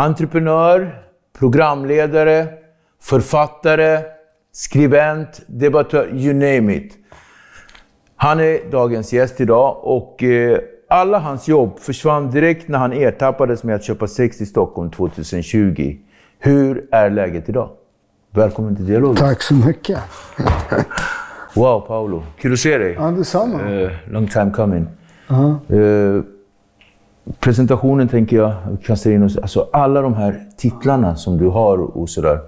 entreprenör, programledare, författare, skribent, debattör, you name it. Han är dagens gäst idag och eh, alla hans jobb försvann direkt när han ertappades med att köpa sex i Stockholm 2020. Hur är läget idag? Välkommen till Dialog. Tack så mycket. Wow, Paolo. Kul att se dig. Ja, detsamma. Uh, long time coming. Uh-huh. Uh, presentationen tänker jag kastar in oss. Alltså alla de här titlarna som du har och sådär.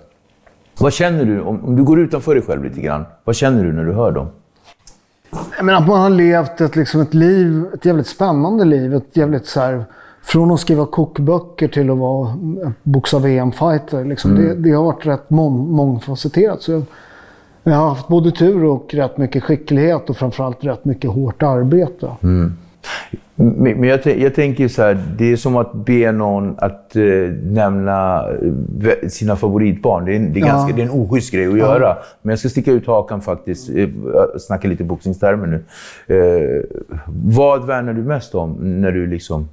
Vad känner du, om, om, du går utanför dig själv lite grann, vad känner du när du hör dem? Jag menar att man har levt ett, liksom ett liv, ett jävligt spännande liv. Ett jävligt så här, från att skriva kokböcker till att vara boxa VM-fighter. Liksom. Mm. Det, det, har varit rätt mång, mångfacetterat. Så jag, jag har haft både tur och rätt mycket skicklighet och framförallt rätt mycket hårt arbete. Mm. Men jag, jag, tänker så här, det är som att be någon att eh, nämna eh, sina favoritbarn. Det är, det är, ganska, ja. det är en oschysst grej att ja. göra. Men jag ska sticka ut hakan faktiskt. Eh, snacka lite boxningstermer nu. Eh, vad värnar du mest om när du liksom...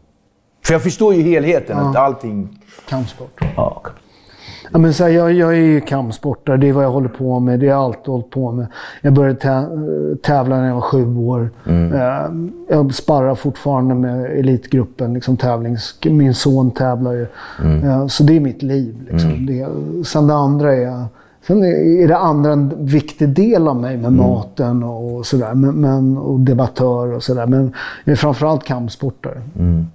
För jag förstår ju helheten, ja. att allting... Kampsport. Ja, Ja, men så här, jag, jag är ju kampsportare, det är vad jag håller på med. Det har jag alltid hållit på med. Jag började tävla när jag var sju år. Mm. Uh, jag sparrar fortfarande med elitgruppen, liksom tävlings... Min son tävlar ju. Mm. Uh, så det är mitt liv. Liksom. Mm. Det, sen det andra är... Sen är det andra en viktig del av mig med mm. maten och sådär. Men, men, och debattör och sådär. Men jag är framförallt kampsportare. Mm.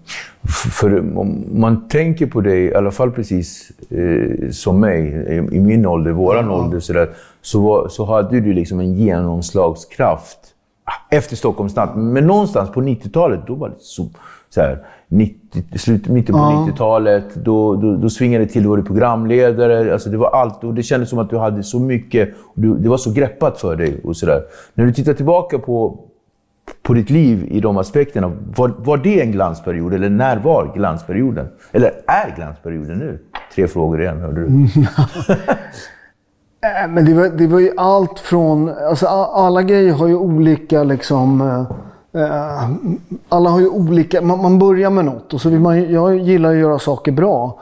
För om man tänker på dig, i alla fall precis eh, som mig, i, i, min ålder, våran ja. ålder, så, där, så, var, så hade du liksom en genomslagskraft efter Stockholmsnatt. Men någonstans på 90-talet, då var det så, så här, 90, slutet, mitten på ja. 90-talet. Då, då, då svingade det till. Du var programledare. Alltså det var allt. Och det kändes som att du hade så mycket. Du, det var så greppat för dig. och så där. När du tittar tillbaka på, på ditt liv i de aspekterna. Var, var det en glansperiod? Eller när var glansperioden? Eller är glansperioden nu? Tre frågor igen, hörde du. Äh, men det var, det var ju allt från... Alltså alla grejer har ju olika liksom... Uh, alla har ju olika... Man, man, börjar med något och så vill man... Jag gillar att göra saker bra.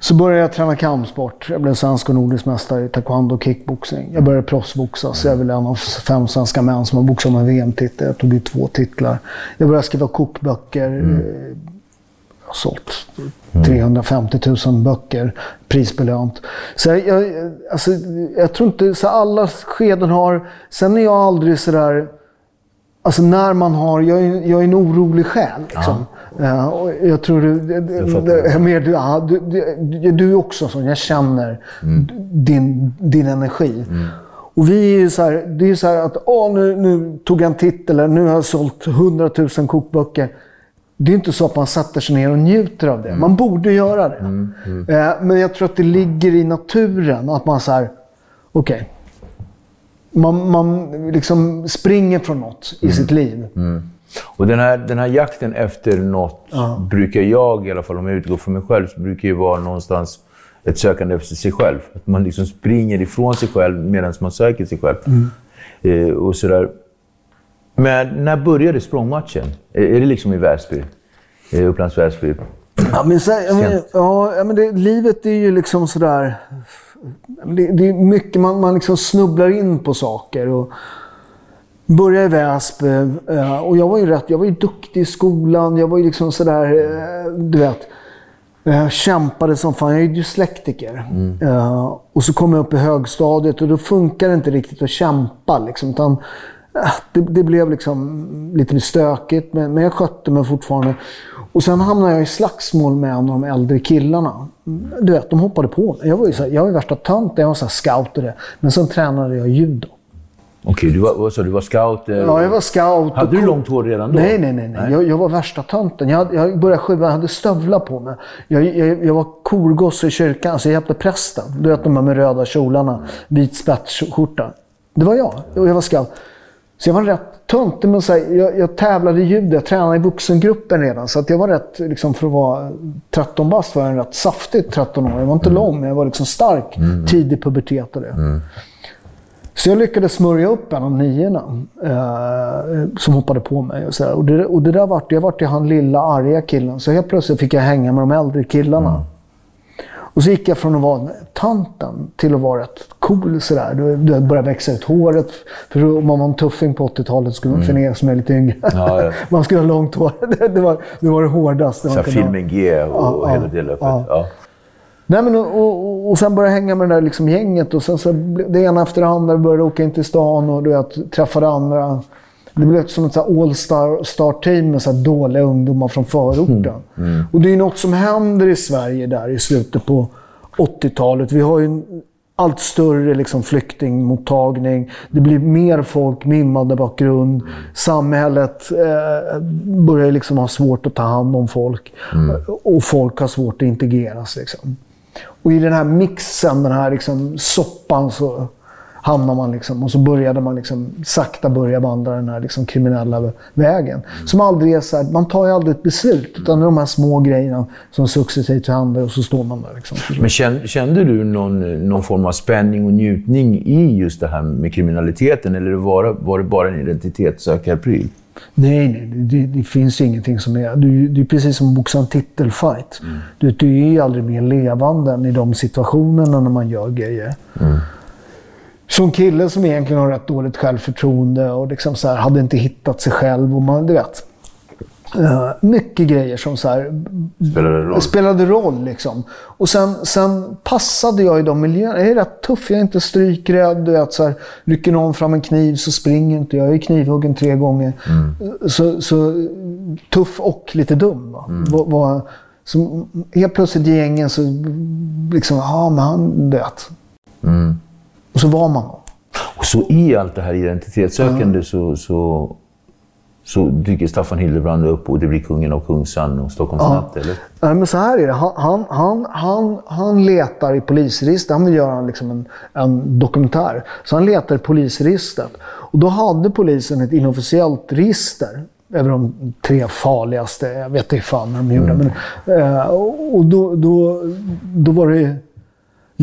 Så började jag träna kampsport. Jag blev svensk och nordisk mästare i taekwondo och kickboxing. Jag började proffsboxas. Jag är väl en av fem svenska män som har boxat med VM-titel. Jag tog ut två titlar. Jag började skriva kokböcker. Mm. Jag har sålt 350 000 böcker, prisbelönt. Så jag, alltså, jag tror inte... Så alla skeden har... Sen är jag aldrig sådär... Alltså när man har... Jag är, jag är en orolig själ. Liksom. Ja. Uh, jag tror du... Jag mer, du, ja, du, du, du är också sån. Jag känner mm. din, din energi. Mm. Och vi är ju så här, det är så här att åh, nu, nu tog jag en titel, eller nu har jag sålt 100 000 kokböcker. Det är inte så att man sätter sig ner och njuter av det. Mm. Man borde göra det. Mm. Mm. Uh, men jag tror att det ligger i naturen att man så okej. Okay, man, man liksom springer från något i sitt liv. Och den här, den här jakten efter något brukar jag, i alla fall om jag utgår från mig själv, brukar ju vara någonstans ett sökande efter sig själv. Att man liksom springer ifrån sig själv medan man söker sig själv. Eh, och sådär. Men när började språngmatchen? Är, är det liksom i Väsby? Eh, Upplands Väsby? Ja, men, så, ja, men, ja, ja, men det, livet är ju liksom sådär... Det, det är mycket, man, man liksom snubblar in på saker. Och började i Väsby eh, och jag var ju rätt, jag var ju duktig i skolan. Jag var ju liksom sådär, eh, du vet. Jag kämpade som fan. Jag är ju dyslektiker. Eh, och så kom jag upp i högstadiet och då funkar det inte riktigt att kämpa. Liksom, utan, eh, det, det blev liksom lite stökigt, men, men jag skötte mig fortfarande. Och sen hamnade jag i slagsmål med en av de äldre killarna. Du vet, de hoppade på mig. Jag var ju, så här, jag var värsta tönten. Jag var så här scout och det. Men sen tränade jag judo. Okej, du var, sa du? Var scout? eh, Ja, jag var scout. Hade du långt hår redan då? Nej, nej, nej. nej. Jag, jag var värsta tönten. Jag, jag började sjuan, jag hade stövlar på mig. Jag, jag, jag var korgosse i kyrkan, så jag hjälpte prästen. Du vet de här med röda kjolarna, vit spetsskjorta. Det var jag, och jag var scout. Så jag var rätt töntig, men så här, jag, jag tävlade i judo. Jag tränade i vuxengruppen redan. Så att jag var rätt, liksom, för att vara 13 bast var jag en rätt saftig 13 år. Jag var inte lång, men jag var liksom stark. Tidig pubertet och det. Så jag lyckades smörja upp en av niorna eh, som hoppade på mig. Och, så och, det, och det där vart, jag vart ju han lilla arga killen. Så helt plötsligt fick jag hänga med de äldre killarna. Och så gick jag från att vara tanten till att vara rätt cool sådär. Du, du började växa ut håret. För om man var en tuffing på 80-talet skulle man, för er som är lite yngre. Ja, ja. man skulle ha långt hår. Det, var, det var det hårdaste Så man kunde filmen G och, Ja, och hela det löpet. ja. Nej, men, och, och, och sen började jag hänga med det där liksom gänget. Och sen så det ena efter det andra. Började åka in till stan och du vet, träffade andra. Det blev som ett så här all-star star team med så här dåliga ungdomar från förorten. Och det är något som händer i Sverige där i slutet på 80-talet. Vi har ju en allt större liksom, flyktingmottagning. Det blir mer folk med invandrarbakgrund. Samhället eh, börjar liksom ha svårt att ta hand om folk. Och folk har svårt att integreras. Liksom. Och i den här mixen, den här liksom soppan, så hamnar man liksom. Och så började man liksom sakta börja vandra den här liksom kriminella vägen. Som aldrig är så här, man tar ju aldrig ett beslut. Utan det är de här små grejerna som successivt händer och så står man där. Liksom. Men kände, du någon, någon form av spänning och njutning i just det här med kriminaliteten? Eller var det, var det bara en identitetssökarpryl? Nej, nej. Det, det finns ingenting som är... Du, det är precis som att boxa en titelfight. Du, du är aldrig mer levande än i de situationerna när man gör grejer. Som kille som egentligen har rätt dåligt självförtroende och liksom så här, hade inte hittat sig själv. Och man, du vet. Eh, mycket grejer som så här, Spelade roll? spelade roll. Liksom. Och sen, sen passade jag i de miljöerna. Jag är rätt tuff, jag är inte strykrädd. Du vet, så här, rycker någon fram en kniv så springer inte jag. Jag är knivhuggen tre gånger. Så, så tuff och lite dum. Va? Var, var, så helt plötsligt i gängen så liksom, ja men han, du vet. Och så var man någon. Och så i allt det här identitetssökande så, så, så dyker Staffan Hildebrand upp och det blir Kungen av Kungsan och Stockholms natt, eller? Nej, men så här är det. Han, han, han, han, han letar i polisregister. Han vill göra liksom en, en dokumentär. Så han letar i polisregistret. Och då hade polisen ett inofficiellt register över de tre farligaste. Jag vet inte fan vad de gjorde. Men, eh, och då, då, då var det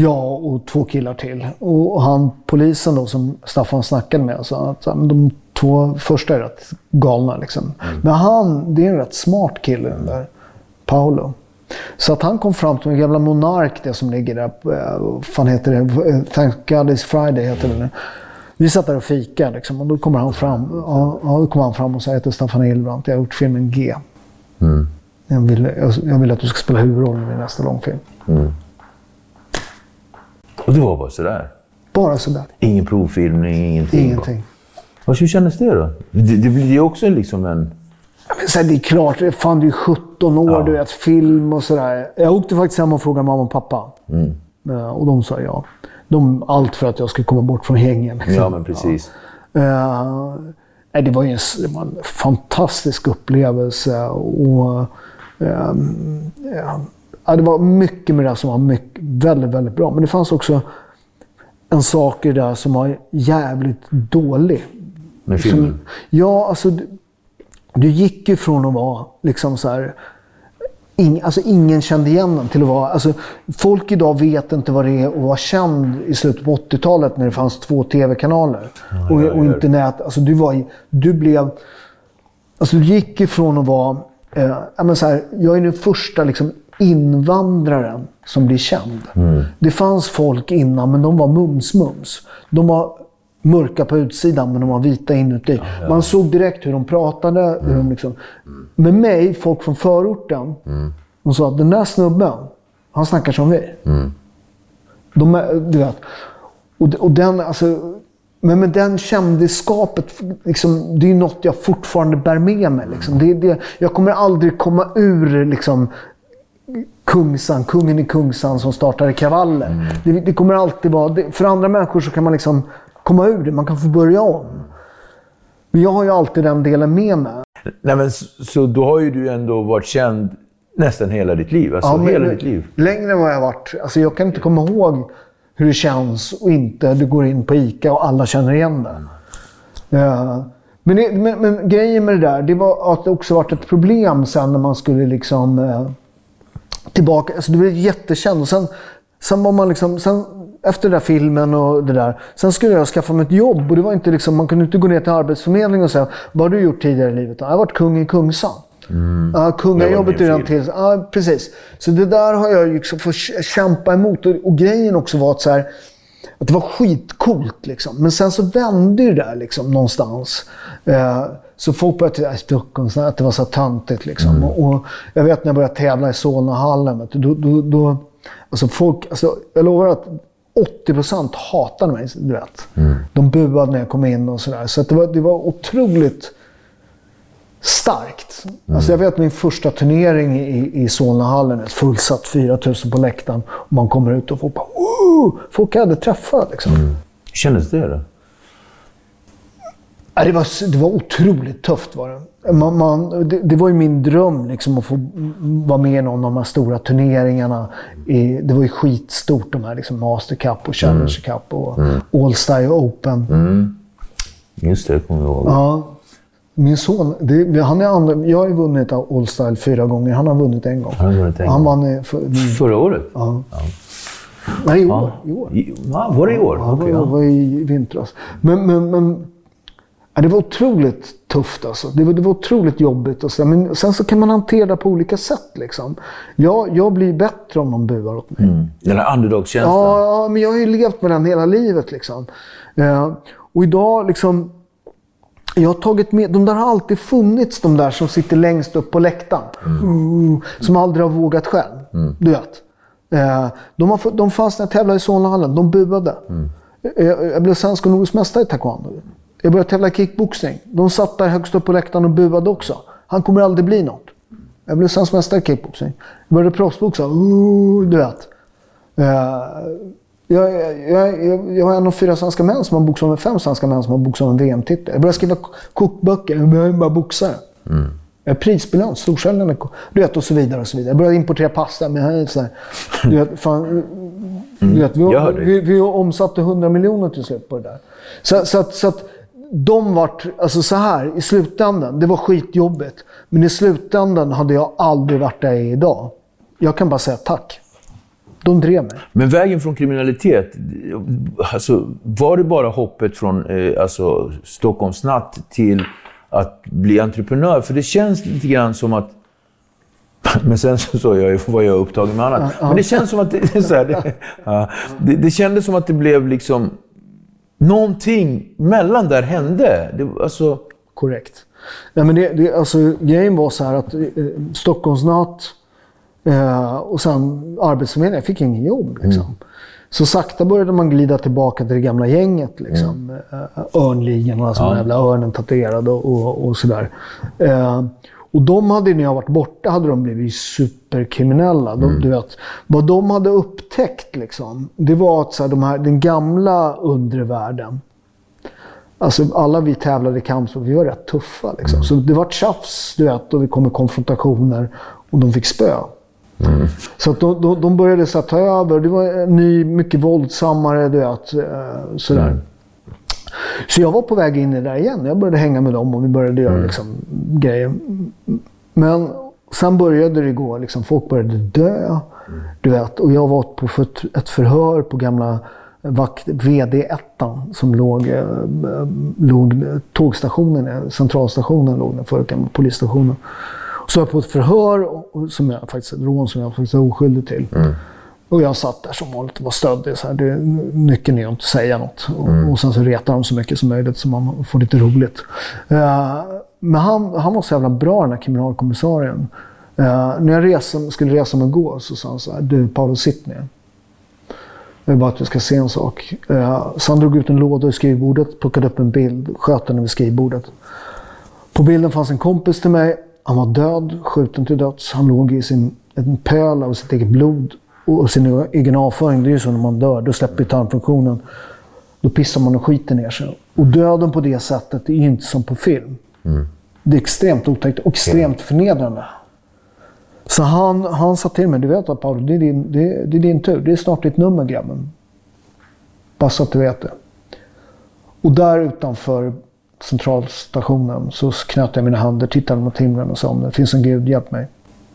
jag och två killar till. Och han, polisen då, som Staffan snackade med, sa att ja, de två första är rätt galna. Liksom. Men han, det är en rätt smart kille den där. Paolo. Så att han kom fram till en jävla Monark, det som ligger där. eh, Vad fan heter det? Eh, Thank God It's Friday heter det. Vi satt där och fika liksom, och då kommer han fram, ja, ja, då kommer han fram och säger till Staffan Hilbrant, jag har gjort filmen G. Jag, vill, jag, jag vill att du ska spela huvudrollen i nästa långfilm. Och det var bara sådär? Bara sådär. Ingen provfilmning, ingenting? Ingenting. Och hur kändes det då? Det, det blir ju också liksom en... Ja, men så här, det är klart, fan du är 17 år, Ja. du vet, film och sådär. Jag åkte faktiskt hem och frågade mamma och pappa. Eh, Och de sa ja. De, allt för att jag skulle komma bort från gängen. liksom. Ja, men precis. Eh, nej, det var ju en, det var en fantastisk upplevelse. Och, ehm, ja, ja, det var mycket med det som var mycket, väldigt, väldigt bra. Men det fanns också en sak i det där som var jävligt dålig. Med filmen? Som, ja, alltså du, du gick ju från att vara liksom så här... Ing, alltså ingen kände igen den till att vara... Alltså, folk idag vet inte vad det är att vara känd i slutet på 80-talet när det fanns två tv-kanaler. och, och internet. Alltså, du, var, du blev... Alltså, du gick ifrån att vara... Eh, ja, men så här, jag är den första liksom, invandraren som blir känd. Det fanns folk innan, men de var mums-mums. De var mörka på utsidan, men de var vita inuti. Man såg direkt hur de pratade. Hur de liksom... Med mig, folk från förorten, de sa att den där snubben, han snackar som vi. De är, du vet. Och, och den, alltså, men med den kändisskapet, liksom, det är något jag fortfarande bär med mig. Liksom. Det, det, jag kommer aldrig komma ur liksom, Kungsan, kungen i Kungsan som startade kravaller. Det, det kommer alltid vara... Det, för andra människor så kan man liksom komma ur det. Man kan få börja om. Men jag har ju alltid den delen med mig. Nej, men så, då har ju du ändå varit känd nästan hela ditt liv. Alltså men- hela ditt liv. Längre än vad jag har varit. Alltså jag kan inte komma ihåg hur det känns och inte du går in på ICA och alla känner igen det. Ja. Men, det, men, men grejen med det där, det var att det också varit ett problem sen när man skulle liksom eh, tillbaka. Alltså du blev jättekänd och sen, sen var man liksom, sen, efter den där filmen och det där. Sen skulle jag skaffa mig ett jobb och det var inte liksom, man kunde inte gå ner till Arbetsförmedlingen och säga vad har du gjort tidigare i livet? Jag har varit kung i Kungsan. Kungajobbet Det är var redan till. Ja, precis. Så det där har jag liksom fått kä- kämpa emot. Och, och grejen också var att, så här, att det var skitcoolt. Liksom. Men sen så vände det där liksom, någonstans. Eh, så folk började säga Stockholm, så att det var så töntigt. Liksom. Och, och jag vet när jag började tävla i Solnahallen. Då, då, då, alltså folk, alltså, jag lovar att 80% hatade mig. Du vet. De buade när jag kom in och sådär. Så att det, var, det var otroligt starkt. Alltså jag vet min första turnering i, i Solnahallen, fullsatt 4000 på läktaren. Och man kommer ut och folk bara Woo! Folk jag hade träffat liksom. Hur kändes det då? Ja, det, var, det var otroligt tufft var det. Man, man, det, det var ju min dröm liksom, att få vara med i någon av de här stora turneringarna. Det var ju skitstort de här liksom, Master Cup och Challenger Cup och All Style Open. Just det, kommer jag ihåg. Ja. Min son, det, han är andra, jag har ju vunnit All Style fyra gånger. Han har vunnit en gång. Han har vunnit en Han gång. vann för, Förra året? ja. Nej, i år. I år. I, va, var det i år? Ja, Okej, det var, ja. var i vintras. Men, men, men ja, det var otroligt tufft alltså. Det var, det var otroligt jobbigt. Och så, men sen så kan man hantera det på olika sätt. Liksom. Jag, jag blir bättre om någon buar åt mig. Den här underdog-känslan. Ja, ja, men jag har ju levt med den hela livet. Liksom. Eh, och idag, liksom, jag har tagit med, de där har alltid funnits, de där som sitter längst upp på läktaren. Uh, som aldrig har vågat själv. Du vet. Eh, de, har, de fanns när jag tävlade i Solnahallen. De buade. Eh, jag blev svensk och nordisk mästare i taekwondo. Jag började tävla i kickboxing. De satt där högst upp på läktaren och buade också. Han kommer aldrig bli något. Jag blev svensk mästare i kickboxing. Jag började proffsboxa. Uh, du vet. Eh, jag, jag, jag, jag var en av fyra svenska män som har boxat med fem svenska män som har boxat med VM-titel. Jag började skriva kokböcker. Jag är bara boxare. Jag är prisbelönt, storsäljande. Du vet, och så vidare. och så vidare. Jag började importera pasta. Men jag är så här, du vet, fan, du vet, vi, har- dig. vi, vi omsatte 100 miljoner till slut på det där. Så, så, att, så att de vart, alltså så här, i slutändan, det var skitjobbigt. Men i slutändan hade jag aldrig varit där jag är idag. Jag kan bara säga tack. De drev mig. Men vägen från kriminalitet, alltså, var det bara hoppet från eh, alltså, Stockholmsnatt till att bli entreprenör? För det känns lite grann som att... Men sen så, jag, var jag upptagen med annat. Men det känns som att det, så här, det, det, det kändes som att det blev liksom... Någonting mellan där hände. Det, alltså, Korrekt. Nej, men det, det, alltså, grejen var så här att eh, Stockholmsnatt eh, och sen Arbetsförmedlingen, jag fick ingen jobb. Liksom. Så sakta började man glida tillbaka till det gamla gänget. Liksom. Eh, Örnligan, alltså den jävla örnen tatuerad och, och, och sådär. Eh, och de hade, när jag varit borta, hade de blivit superkriminella. De, du vet, vad de hade upptäckt, liksom, det var att så här, de här, den gamla undre världen, Alltså alla vi tävlade i kampsport, vi var rätt tuffa. Liksom. Så det var tjafs, du vet, och vi kom i konfrontationer och de fick spö. Så att de, de, de började så här, ta över. Det var en ny, mycket våldsammare, du vet. eh, Sådär. Så jag var på väg in i det där igen. Jag började hänga med dem och vi började göra liksom, grejer. Men sen började det gå. Liksom, folk började dö. Du vet. Och jag var på för ett, förhör på gamla vakt, VD1 som låg, eh, låg tågstationen, eh, centralstationen låg den förra gamla polisstationen. Så jag på ett förhör som jag faktiskt, ett rån som jag faktiskt är oskyldig till. Och jag satt där som vanligt och var stöddig. Så här, det, nyckeln är att inte säga något. Och, och sen så retar de så mycket som möjligt så man får lite roligt. Eh, men han, han var så jävla bra den här kriminalkommissarien. Eh, när jag resa, skulle resa mig gå så sa han så här, du Paolo sitt ner. Jag vill bara att du ska se en sak. Eh, så han drog ut en låda i skrivbordet, plockade upp en bild, sköt den över skrivbordet. På bilden fanns en kompis till mig. Han var död, skjuten till döds. Han låg i sin, en pöl av sitt eget blod och sin egen avföring. Det är ju så när man dör, då släpper tarmfunktionen. Då pissar man och skiter ner sig. Och döden på det sättet är ju inte som på film. Det är extremt otäckt och extremt förnedrande. Så han, han sa till mig, du vet att Paolo, det är, din, det, är- det är din tur. Det är snart ditt nummer grabben. Bara så att du vet det. Och där utanför centralstationen så knöt jag mina händer, tittade mot himlen och sa om det finns en gud, hjälp mig.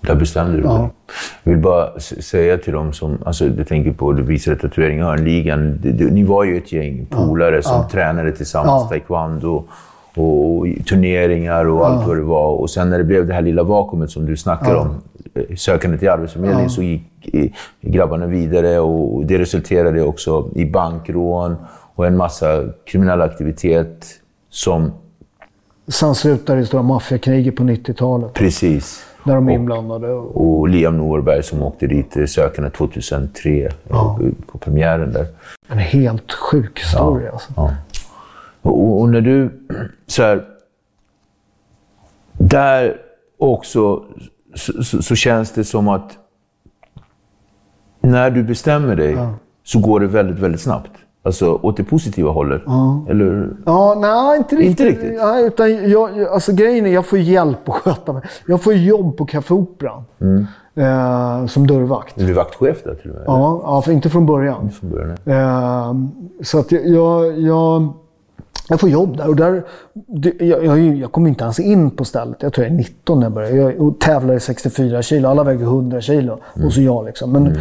Där bestämde du Ja. Jag vill bara säga till dem som, alltså du tänker på, du visade tatueringen, Örnligan. Ni var ju ett gäng polare som tränade tillsammans, Ja. taekwondo och turneringar och allt vad det var. Och sen när det blev det här lilla vakuumet som du snackar om, eh, sökandet till Arbetsförmedlingen, så gick eh, grabbarna vidare och det resulterade också i bankrån och en massa kriminell aktivitet som Sen slutade det stora maffiakriget på 90-talet. precis Där de är inblandade. Och, och Liam Norberg som åkte dit eh, sökande 2003 eh, på premiären där. en helt sjuk historia. Alltså. Ja. Och, och när du, så här, där också så, så, så känns det som att när du bestämmer dig så går det väldigt, väldigt snabbt. Alltså åt det positiva hållet. Eller? Ja, nej, inte riktigt. Inte riktigt? Nej, utan jag, alltså, grejen är jag får hjälp att sköta mig. Jag får jobb på Café Opera. Mm. Eh, som dörrvakt. Du är vaktchef där till och med? Ja, ja för inte från början. Från början. Eh, så att jag, jag, jag, jag får jobb där. Och där det, jag, jag, jag kom inte ens in på stället. Jag tror jag är 19 när jag började. Jag tävlar i 64 kilo. Alla väger 100 kilo. Och så jag liksom. Men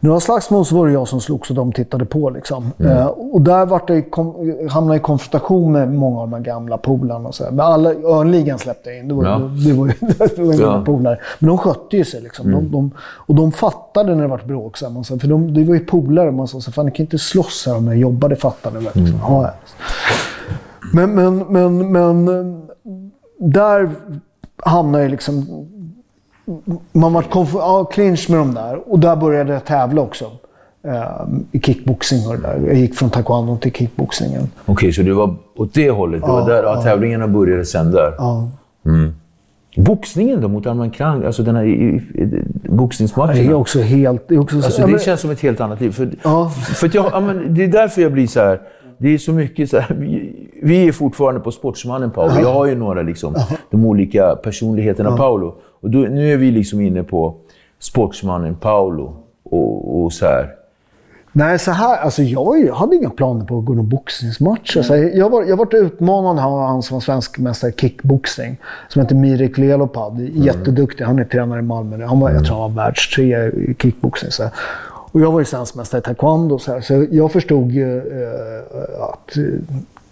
några slagsmål så var det jag som slogs och de tittade på. Liksom. Eh, och där jag i kom, hamnade jag i konfrontation med många av de gamla polarna. och så här. Men alla, Örnligan släppte jag in. Det var, Ja. det var, det var Ja. polare. Men de skötte ju sig. Liksom. De, de, och de fattade när det vart bråk. Så här, för de, det var ju polare. Man sa så fan, ni kan inte slåss här om jag jobbar. Det fattade de. Liksom. Ja, ja. Men, men, men, men där hamnade jag liksom... Man var konf- ja, clinch med dem där. Och där började jag tävla också. Eh, I kickboxing och det där. Jag gick från taekwondo till kickboxningen. Okej, så det var åt det hållet? Det var där ja, tävlingarna började sen där? Ja. Boxningen då mot Arman Krang? Alltså den här boxningsmatchen? Det är också helt... Det, är också, Alltså, ja, det men- känns som ett helt annat liv. För, Ja. för jag, ja, men det är därför jag blir så här. Det är så mycket så här, vi, vi är fortfarande på Sportsmannen Paolo. Jag har ju några liksom, de olika personligheterna Paolo. Och då, nu är vi liksom inne på Sportsmannen Paolo. Och, och så här. Nej, så här, alltså jag, hade inga planer på att gå någon boxningsmatch. Alltså, jag var, jag var utmanad av han som var svensk mästare i kickboxning. Som heter Mirek Lelopad. Jätteduktig. Han är tränare i Malmö nu. Han var, Jag tror han var världstrea i kickboxning. Så. Och jag var ju svensk mästare i taekwondo. Så, här. så jag förstod ju eh, att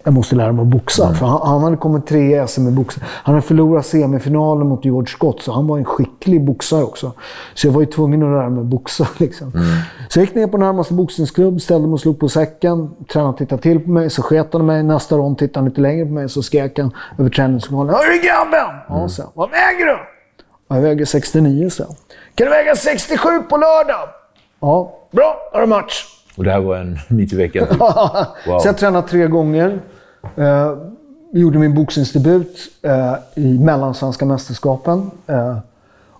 jag måste lära mig att boxa. För han, han hade kommit trea i SM i boxning. Han hade förlorat semifinalen mot George Scott, så han var en skicklig boxare också. Så jag var ju tvungen att lära mig att boxa. Liksom. Så jag gick ner på närmaste boxningsklubb, ställde mig och slog på säcken. Tränaren tittade till på mig, så sket han mig. Nästa rond tittade han lite längre på mig, så skrek han över träningslokalen. Hörru grabben! Ja, så. Vad väger du? Ja, Jag väger 69, så. Kan du väga 67 på lördag? Ja, bra. Då har du match. Och det här var en mitt i veckan. Wow. Så jag tränade tre gånger. Eh, gjorde min boxningsdebut eh, i Mellansvenska mästerskapen. Eh,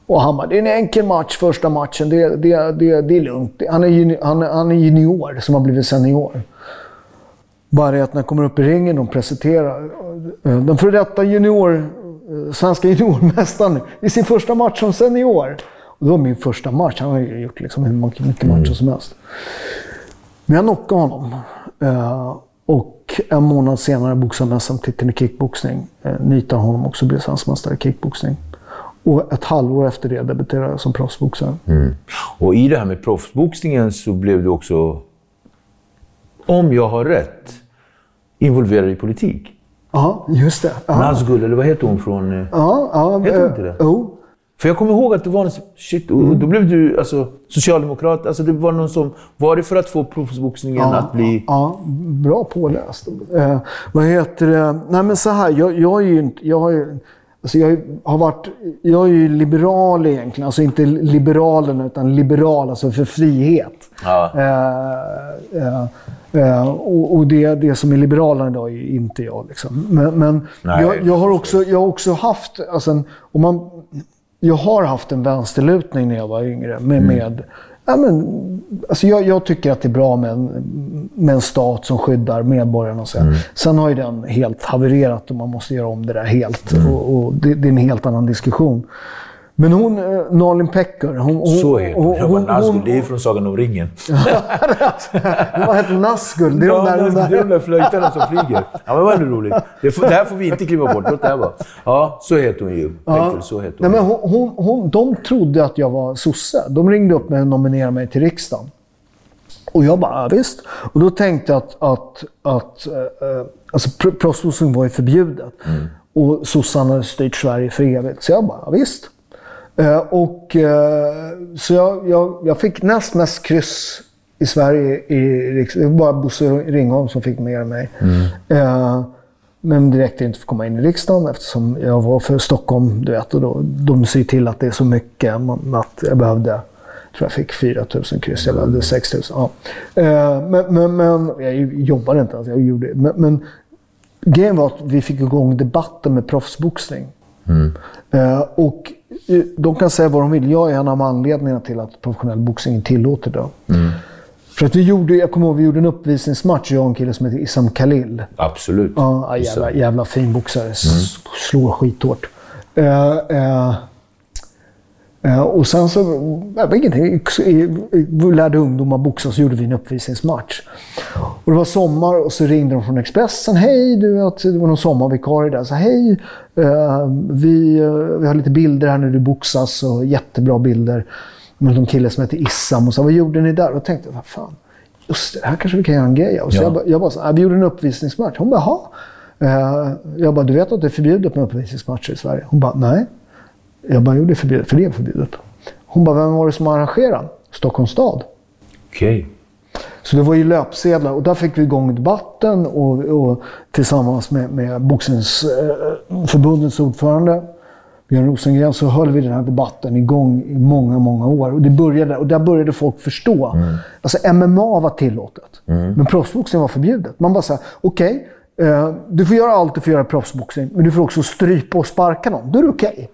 och han bara, det är en enkel match första matchen. Det, det, det, det är lugnt. Han är, juni, han, är, han är junior som har blivit senior. Bara det att när jag kommer upp i ringen och presenterar. eh, Den före detta junior, eh, svenska juniormästaren i sin första match som senior. Det var min första match. Han har ju gjort liksom hur mycket matcher som helst. Men jag knockade honom. Eh, och en månad senare boxade han SM-titeln i kickboxning. Eh, nitade honom också och blev svenskmästare i kickboxning. Och ett halvår efter det debuterade jag som proffsboxare. Och i det här med proffsboxningen så blev du också, om jag har rätt, involverad i politik. Ja, just det. Ja, Nazgul, eller vad heter hon från... eh, ja, ja, Heter hon inte det? Jo. För jag kommer ihåg att det var en... Shit, och Mm. då blev du alltså, socialdemokrat. Alltså det var någon som... Var det för att få proffsboxningen att bli... Ja, bra påläst. Eh, vad heter det? Nej men så här, jag, jag är ju inte... Jag, har ju- alltså jag har varit... Jag är ju liberal egentligen. Alltså inte liberalerna, utan liberal, alltså för frihet. Ja. Eh, eh, eh, och och det, det som är liberalerna idag är inte jag. Liksom. Men, men jag, jag, har också, jag har också haft... Alltså en, om man, jag har haft en vänsterlutning när jag var yngre. Med, Mm. med, ja, men, alltså jag, jag tycker att det är bra med en, med en stat som skyddar medborgarna. Och så. Mm. Sen har ju den helt havererat och man måste göra om det där helt. Mm. Och, och det, det är en helt annan diskussion. Men hon, eh, Nalin Pekar, hon, hon, Så heter hon. Jag bara, hon, Nazgul, hon, det är från Sagan om ringen. Vad heter Nazgul? Det är de Ja, där, Nazgul, det är de där. där flöjtarna som flyger. Ja, men det var ändå roligt. Det, får, det här får vi inte klippa bort. Låt det här vara. Ja, så heter hon ju. Pekul, så heter Nej, hon. men hon, hon, hon, de trodde att jag var sosse. De ringde upp mig och nominerade mig till riksdagen. Och jag bara, ja, visst. Och då tänkte jag att, att, att eh, alltså, pr- proffsboxning var ju förbjudet. Och sossarna hade styrt Sverige för evigt. Så jag bara, ja, visst. Eh, och, eh, så jag, jag, jag fick näst mest kryss i Sverige i riksdagen. Det var bara Bosse Ringholm som fick mer än mig. Eh, men direkt inte få komma in i riksdagen eftersom jag var för Stockholm. Du vet, och då, de ser till att det är så mycket man- att jag behövde jag tror jag fick 4 000 kryss, jag behövde 6 000. Ja. Men, men, men jag jobbade inte ens, jag gjorde det. Men, men grejen var att vi fick igång debatten med proffsboxning. Eh, och eh, de kan säga vad de vill. Jag är en av anledningarna till att professionell boxning tillåter det. För att vi gjorde, jag kommer ihåg, vi gjorde en uppvisningsmatch, jag och en kille som heter Issam Khalil. Absolut. Ja, jävla, jävla fin boxare. S- Slår skithårt. Eh, eh, och sen så, jag vet ingenting. Vi lärde ungdomar boxa så gjorde vi en uppvisningsmatch. Och det var sommar och så ringde de från Expressen. Hej, du det var någon sommarvikarie där. Så hej, eh, vi, eh, vi har lite bilder här när du boxas och jättebra bilder. Med någon kille som heter Issam. Och så, vad gjorde ni där? Och då tänkte jag, vad fan. Just det, det här kanske vi kan göra en grej av. Så Ja. jag, bara- jag bara, så, vi gjorde en uppvisningsmatch. Hon bara, jaha. Eh, jag bara, du vet att det är förbjudet med uppvisningsmatcher i Sverige? Hon bara, nej. Det är förbjudet, för det är förbjudet. Hon bara, vem var det som arrangerade? Stockholms stad. Okej. Så det var ju löpsedlar och där fick vi igång debatten och, och tillsammans med, med Boxningsförbundets ordförande Björn Rosengren så höll vi den här debatten igång i många, många år. Och, det började, och där började folk förstå. Alltså MMA var tillåtet, men proffsboxning var förbjudet. Man bara sa, okej, eh, du får göra allt du får göra i proffsboxning, men du får också strypa och sparka någon. Då är det okej.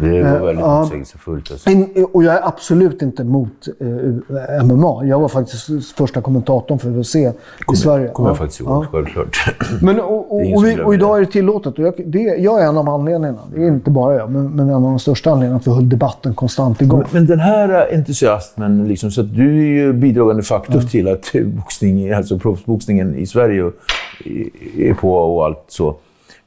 Det var väldigt Eh, ja. motsägelsefullt. Alltså. In- Och jag är absolut inte emot eh, MMA. Jag var faktiskt första kommentatorn för UFC i Sverige. kommer Ja. jag faktiskt ihåg, självklart. Men, och, och, Det och, vi, och idag det. är det tillåtet. Och jag, det, jag är en av anledningarna. Det är inte bara jag, men, men en av de största anledningarna att vi höll debatten konstant igång. Men den här entusiasmen, liksom, så att du är ju bidragande faktor till att eh, boxning, alltså proffsboxningen i Sverige är på och allt så.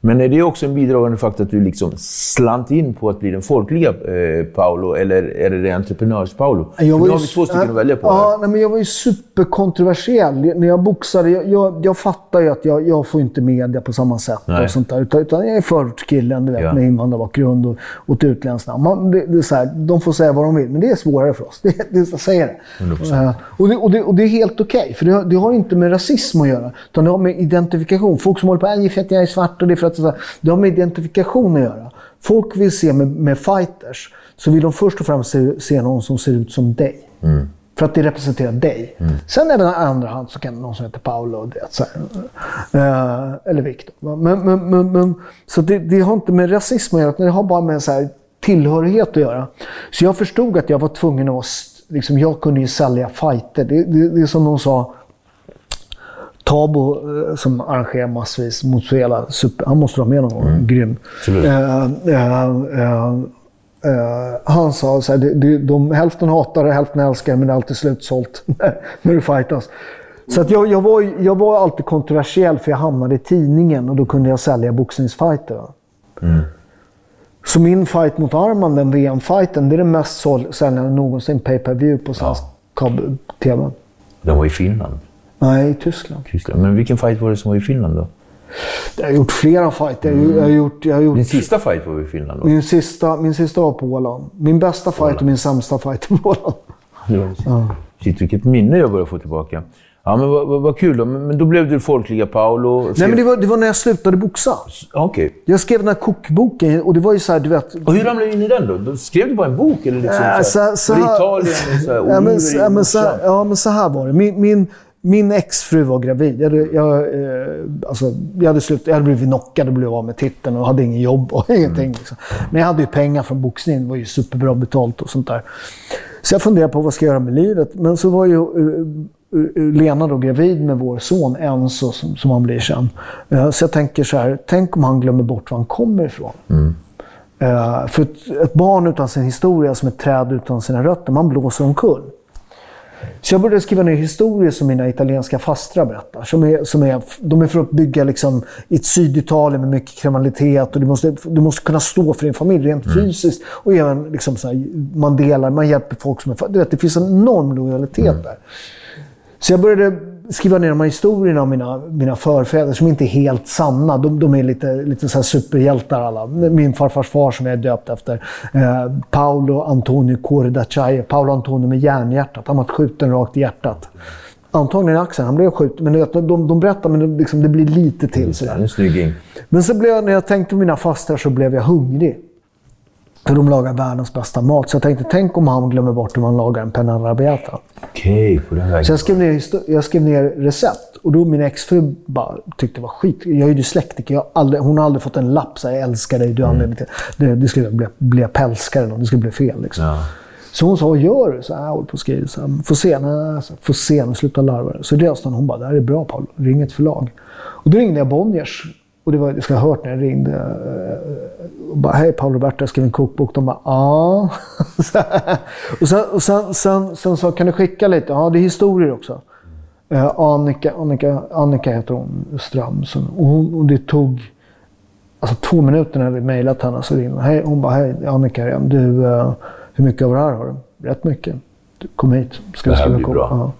Men är det också en bidragande faktor att du liksom slant in på att bli den folkliga eh, Paolo, eller är det det entreprenörs-Paolo? Nu har vi två stycken att välja på. Ja, nej, men jag var ju superkontroversiell. När jag boxade, jag, jag, jag fattar ju att jag, jag får inte media på samma sätt. Nej. Och sånt där, utan, utan jag är förortskillen du vet, Ja. med invandrarbakgrund och, och ett utländskt namn. Man, det, det är så här, de får säga vad de vill, men det är svårare för oss. Det, det, jag säger det. 100%. Eh, och, det, och, det och det är helt okej, för det, har- det har inte med rasism att göra. Utan det har med identifikation. Folk som håller på för att jag är svart och det är för att... så här, Det har med identifikation att göra. Folk vill se med, med fighters, så vill de först och främst se, se någon som ser ut som dig. För att det representerar dig. Sen även i andra hand så kan någon som heter Paolo och det. Så här, eh, eller Viktor. Men, men, men, men, så det, det har inte med rasism att göra, det har bara med så här, tillhörighet att göra. Så jag förstod att jag var tvungen att... Liksom, jag kunde ju sälja fighter. Det, det, det är som de sa. Tabo eh, som arrangerar massvis mot Suela, super, han måste vara med någon gång. Grym. Eh, eh, han sa så här, de, de, de, hälften hatar det, hälften älskar men det är alltid slutsålt när du fightas. Så att jag, jag, var, jag var alltid kontroversiell för jag hamnade i tidningen och då kunde jag sälja boxningsfighter. Så min fight mot Arman, den VM-fighten, det är den mest säljande någonsin pay per view på svensk kabel-tv. Den var i Finland. Nej, i Tyskland. Tyskland. Men vilken fight var det som var i Finland då? Jag har gjort flera fighter. Har- jag har gjort, jag har gjort Din sista fight var i Finland då? min, sista, min sista var på Åland. Min bästa fight och min sämsta fight på Åland. Det var- Shit, vilket minne jag börjar få tillbaka. Ja, men vad, vad, vad kul då. Men, då blev du folkliga Paolo. Nej, men det var, det var när jag slutade boxa. Okej. Jag skrev den här kokboken och det var ju så här, du vet... Och hur ramlade du in i den då? då? Skrev du bara en bok? Eller liksom, Äh, så här, så- så här- Italien och så här, Ja, men, ja, men, så, morsan? ja, men så här var det. Min, min, min exfru var gravid. Jag hade, jag, eh, alltså, jag, hade slut, jag hade blivit knockad och blev av med titeln och hade ingen jobb och ingenting. Liksom. Men jag hade ju pengar från boxningen. Det var ju superbra betalt och sånt där. Så jag funderade på vad ska jag göra med livet. Men så var ju eh, eh, Lena då gravid med vår son Enzo, som, som han blir sen. Eh, Så jag tänker så här, tänk om han glömmer bort var han kommer ifrån. Eh, För ett, ett barn utan sin historia som ett träd utan sina rötter, man blåser omkull. Så jag började skriva ner historier som mina italienska fastrar berättar. Som är, som är, de är för att bygga liksom, i ett Syditalien med mycket kriminalitet. Och du, måste, du måste kunna stå för din familj rent fysiskt. Och även liksom, så här, man delar, man hjälper folk som är... Du vet, det finns en enorm lojalitet där. Så jag började skriva ner de här historierna om mina, mina förfäder som inte är helt sanna. De, de är lite, lite så superhjältar alla. Min farfars far som jag är döpt efter. Eh, Paolo Antonio Cuore d'Acciaio. Paolo Antonio med järnhjärtat. Han var skjuten rakt i hjärtat. Antagligen i axeln. Han blev skjuten. Men vet, de, de berättar, men det, liksom, det blir lite till. Sådär. En snygging. Men så blev jag, när jag tänkte på mina fastrar så blev jag hungrig. För de lagar världens bästa mat. Så jag tänkte, tänk om han glömmer bort hur man lagar en penna arrabbiata. Okej, på den vägen. Så jag skrev, ner, histo- jag skrev ner recept. Och då min exfru bara tyckte det var skit. Jag är ju dyslektiker. Jag aldrig, hon har aldrig fått en lapp så här, jag älskar dig, du är anledningen till det. Det skulle bli, bli pälskare eller. Det skulle bli fel. Liksom. Ja. Så hon sa, vad gör du? Så här, jag håller på att skriva. Så här, Får se, nej, så, får se, nu sluta larva dig." Så löste hon. Hon bara, det här är bra Paul. Ring ett förlag. Och då ringde jag Bonniers. Och det var, jag ha hört när jag ringde. eh, Och bara, hej Paul Roberto, jag skrev en kokbok. De bara, ja. Och sen, och sen, sen, sen sa kan du skicka lite? Ja, det är historier också. Eh, Annika, Annika, Annika heter hon, Ström. Så, och, hon, och det tog alltså, två minuter när vi mejlat henne. Så ringde hon. Hej, hon bara, hej Annika igen. Du, eh, hur mycket av det här har du? Rätt mycket. Du, kom hit. Ska Det här skriva blir bra. Ja.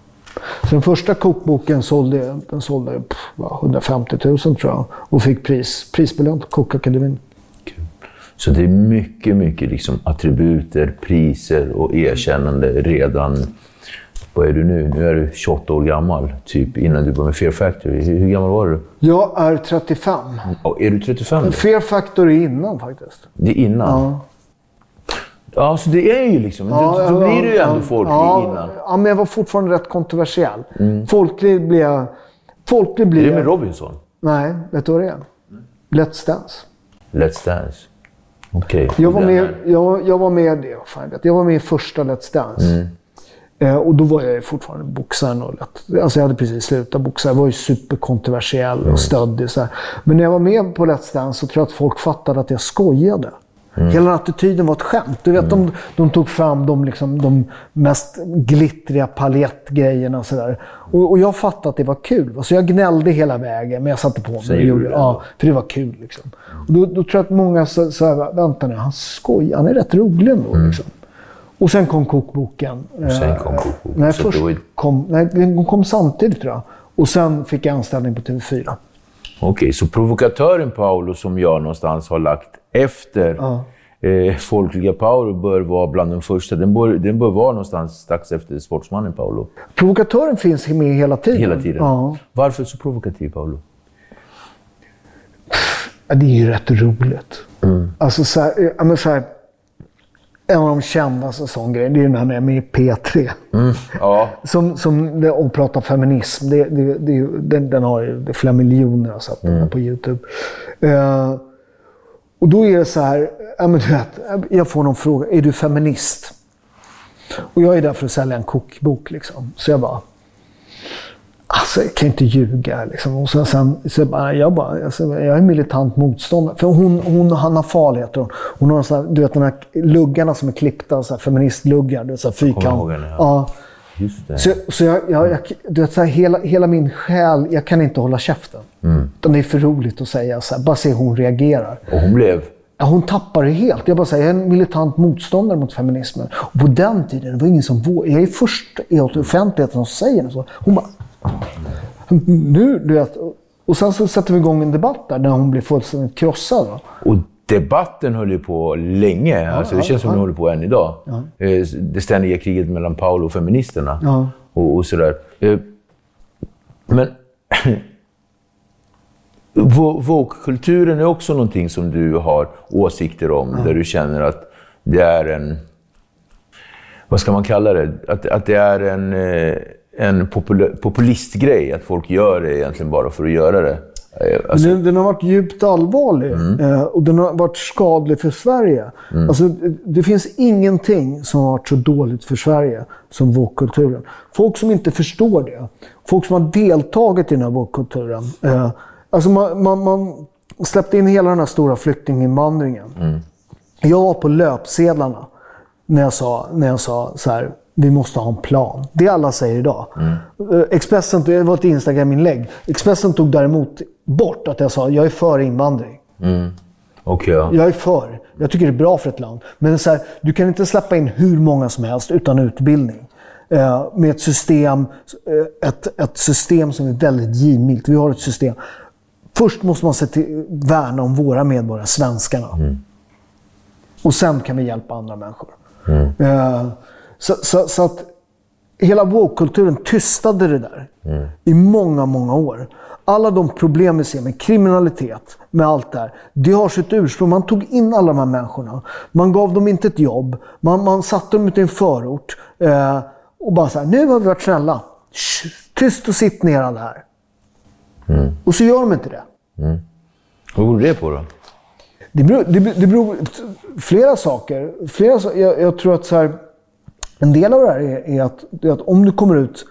Så den första kokboken sålde, den sålde pff, vad, 150 000 tror jag. Och fick pris, prisbelönt på Kokakademin. Så det är mycket, mycket liksom attributer, priser och erkännande redan... Vad är du nu? Nu är du 28 år gammal, typ innan du började med Fear Factory. Hur, hur gammal var du? Jag är 35. Ja, är du 35? Fear Factor är innan faktiskt. Det är innan? Ja. Ja, så det är ju liksom... då, då blir du ju ändå folklig ja, innan. Ja, men jag var fortfarande rätt kontroversiell. Folklig blev jag... Folklig Är blir det jag... med Robinson? Nej, vet du vad det är? Let's Dance. Let's Dance? Okej. Jag var, med, jag, jag var med, det, vad fan jag jag var med i första Let's Dance. Eh, och då var jag fortfarande boxaren. Och lätt, alltså jag hade precis slutat boxa. Jag var ju superkontroversiell och stöddig. Så här. Men när jag var med på Let's Dance så tror jag att folk fattade att jag skojade. Hela attityden var ett skämt. Du vet, de, de tog fram de, liksom, de mest glittriga palettgrejerna. Och, så där. och, och jag fattade att det var kul. Så jag gnällde hela vägen, men jag satte på mig. Och gjorde det ja, för det var kul. Liksom. Och då, då tror jag att många sa, sa vänta nu, han skojar. Han är rätt rolig ändå. Liksom. Och sen kom kokboken. Och sen Eh, kom kokboken. Nej, Så först var kom, nej, den kom samtidigt tror jag. Och sen fick jag anställning på TV4. Okej, så provokatören Paolo som jag någonstans har lagt efter eh, folkliga Paolo bör vara bland de första. Den bör, den bör vara någonstans strax efter sportsmannen Paolo. Provokatören finns med hela tiden. Hela tiden. Ja. Varför så provokativ Paolo? Ja, det är ju rätt roligt. Alltså så här, ja, men så här, en av de kändaste sån grejer, det är ju när han är med i P3. Ja, Som, som, och pratar feminism. Det, det, det, den, den har flera miljoner har den här på YouTube. Eh, och då är det så här, ja, men du vet, jag får någon fråga, är du feminist? Och jag är där för att sälja en kokbok. Liksom. Så jag bara, Alltså, jag kan inte ljuga. Liksom. Och sen, sen, så bara, jag, bara, alltså, jag är militant motståndare. För hon, hon Hanna Fahl heter hon. Hon har så här, du vet, de här luggarna som är klippta, så här, feministluggar. Du vet, så här, fyrkant. ja. ja. Just det. Så, så jag, jag, jag, du vet, så här, hela, hela min själ, jag kan inte hålla käften. Mm. Utan det är för roligt att säga. Så här, bara se hur hon reagerar. Och hon blev... Ja, hon tappar det helt. Jag bara säger, jag är en militant motståndare mot feminismen. Och på den tiden, det var ingen som vågade. Jag är först i offentligheten som säger det. Så. Hon bara... Nu, du vet. Och sen så sätter vi igång en debatt där, där hon blir fullständigt krossad. Och debatten höll ju på länge. alltså, det känns som den håller på än idag. Eh, Det ständiga kriget mellan Paolo och feministerna. Ja. Och, och sådär. Eh, Men... Woke-kulturen är också någonting som du har åsikter om. Där du känner att det är en... Vad ska man kalla det? Att, att det är en, eh, en populistgrej. Att folk gör det egentligen bara för att göra det. Eh, Alltså, Den, den har varit djupt allvarlig eh, och den har varit skadlig för Sverige. Alltså, det- det finns ingenting som har varit så dåligt för Sverige som woke-kulturen. Folk som inte förstår det, folk som har deltagit i den här woke-kulturen. Eh, alltså man, man, man släppte in hela den här stora flyktinginvandringen. Jag var på löpsedlarna när jag sa, när jag sa så här, vi måste ha en plan. Det alla säger idag. Eh, Expressen, det var ett Instagram-inlägg. Expressen tog däremot bort att jag sa, jag är för invandring. okej, ja. Jag är för. Jag tycker det är bra för ett land. Men så här, du kan inte släppa in hur många som helst utan utbildning. Eh, med ett system, eh, ett, ett system som är väldigt givmilt. Vi har ett system. Först måste man se till, värna om våra medborgare, svenskarna. Och sen kan vi hjälpa andra människor. Eh, så, så, så att hela woke-kulturen tystade det där i många, många år. Alla de problem vi ser med kriminalitet, med allt det här, det har sitt ursprung. Man tog in alla de här människorna. Man gav dem inte ett jobb. Man, man satte dem ute i en förort. Eh, och bara så här, nu har vi varit snälla. Tyst och sitt ner alla här. Och så gör de inte det. Vad beror det på då? Det beror, det, beror- det beror flera saker. Flera, jag, jag tror att så här, en del av det här är, är, att, är att om du kommer ut,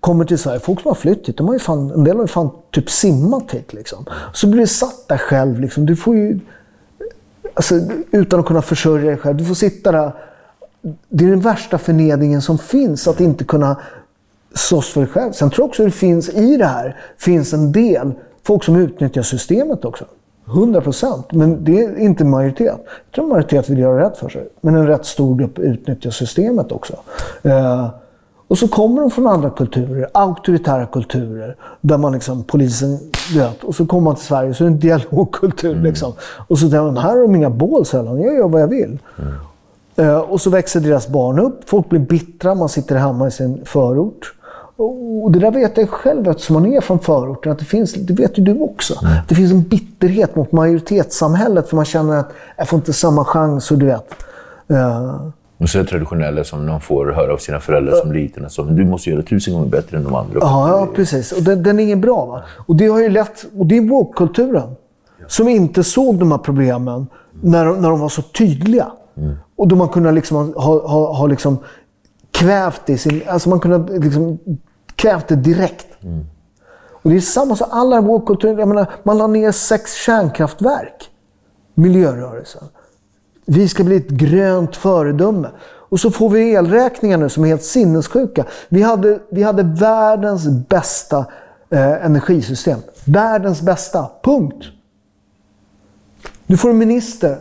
kommer till Sverige, folk som har flytt hit, de har ju fan, en del har ju fan typ simmat hit. Liksom. Så blir du satt där själv. Liksom. Du får ju, alltså, utan att kunna försörja dig själv. Du får sitta där. Det är den värsta förnedringen som finns, att inte kunna slåss för dig själv. Sen tror jag också att det finns i det här finns en del folk som utnyttjar systemet också. 100 procent. Men det är inte majoritet. Jag tror majoritet vill göra rätt för sig. Men en rätt stor grupp utnyttjar systemet också. Eh, och så kommer de från andra kulturer, auktoritära kulturer, där man liksom, polisen, vet, och så kommer man till Sverige så är det en dialogkultur. Liksom. Och så tänker man, här har de inga bål sällan, jag gör vad jag vill. Eh, och så växer deras barn upp, folk blir bittra, man sitter hemma i sin förort. Och det där vet jag själv eftersom man är från förorten, att det finns, det vet ju du också. Det finns en bitterhet mot majoritetssamhället för man känner att jag får inte samma chans och du vet. Eh, Och så är det traditionella som de får höra av sina föräldrar som liten. Alltså, du måste göra tusen gånger bättre än de andra. Ja, ja precis. Och den, den är ingen bra. Va? Och det har ju lett... Och det är woke-kulturen. Som inte såg de här problemen när, när de var så tydliga. Och då man kunde liksom ha, ha, ha liksom kvävt i sin... Alltså man kunde liksom kvävt det direkt. Och det är samma sak. Alla woke-kulturer... Jag menar, man la ner sex kärnkraftverk. Miljörörelsen. Vi ska bli ett grönt föredöme. Och så får vi elräkningar nu som är helt sinnessjuka. Vi hade, vi hade världens bästa eh, energisystem. Världens bästa. Punkt. Nu får en minister,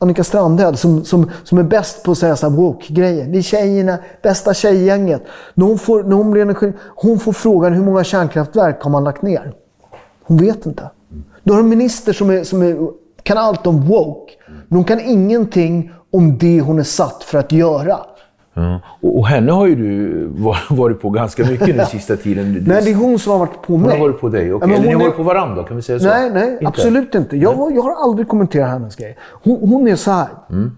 Annika Strandhäll, som, som, som är bäst på att säga så här woke-grejer. Vi tjejerna, bästa tjejgänget. När hon, får, när hon, blir energi, hon får frågan hur många kärnkraftverk har man lagt ner? Hon vet inte. Du har en minister som, är, som är, kan allt om woke. Men hon kan ingenting om det hon är satt för att göra. Ja. Och, och henne har ju du var- varit på ganska mycket den sista tiden. Du- Nej, det är hon som har varit på Hon mig. har varit på dig, men Eller ni hon har är- varit på varandra, kan vi säga så? Nej, nej, Inte? absolut inte. Jag, har- jag har aldrig kommenterat hennes grej. Hon, hon är så här. Mm.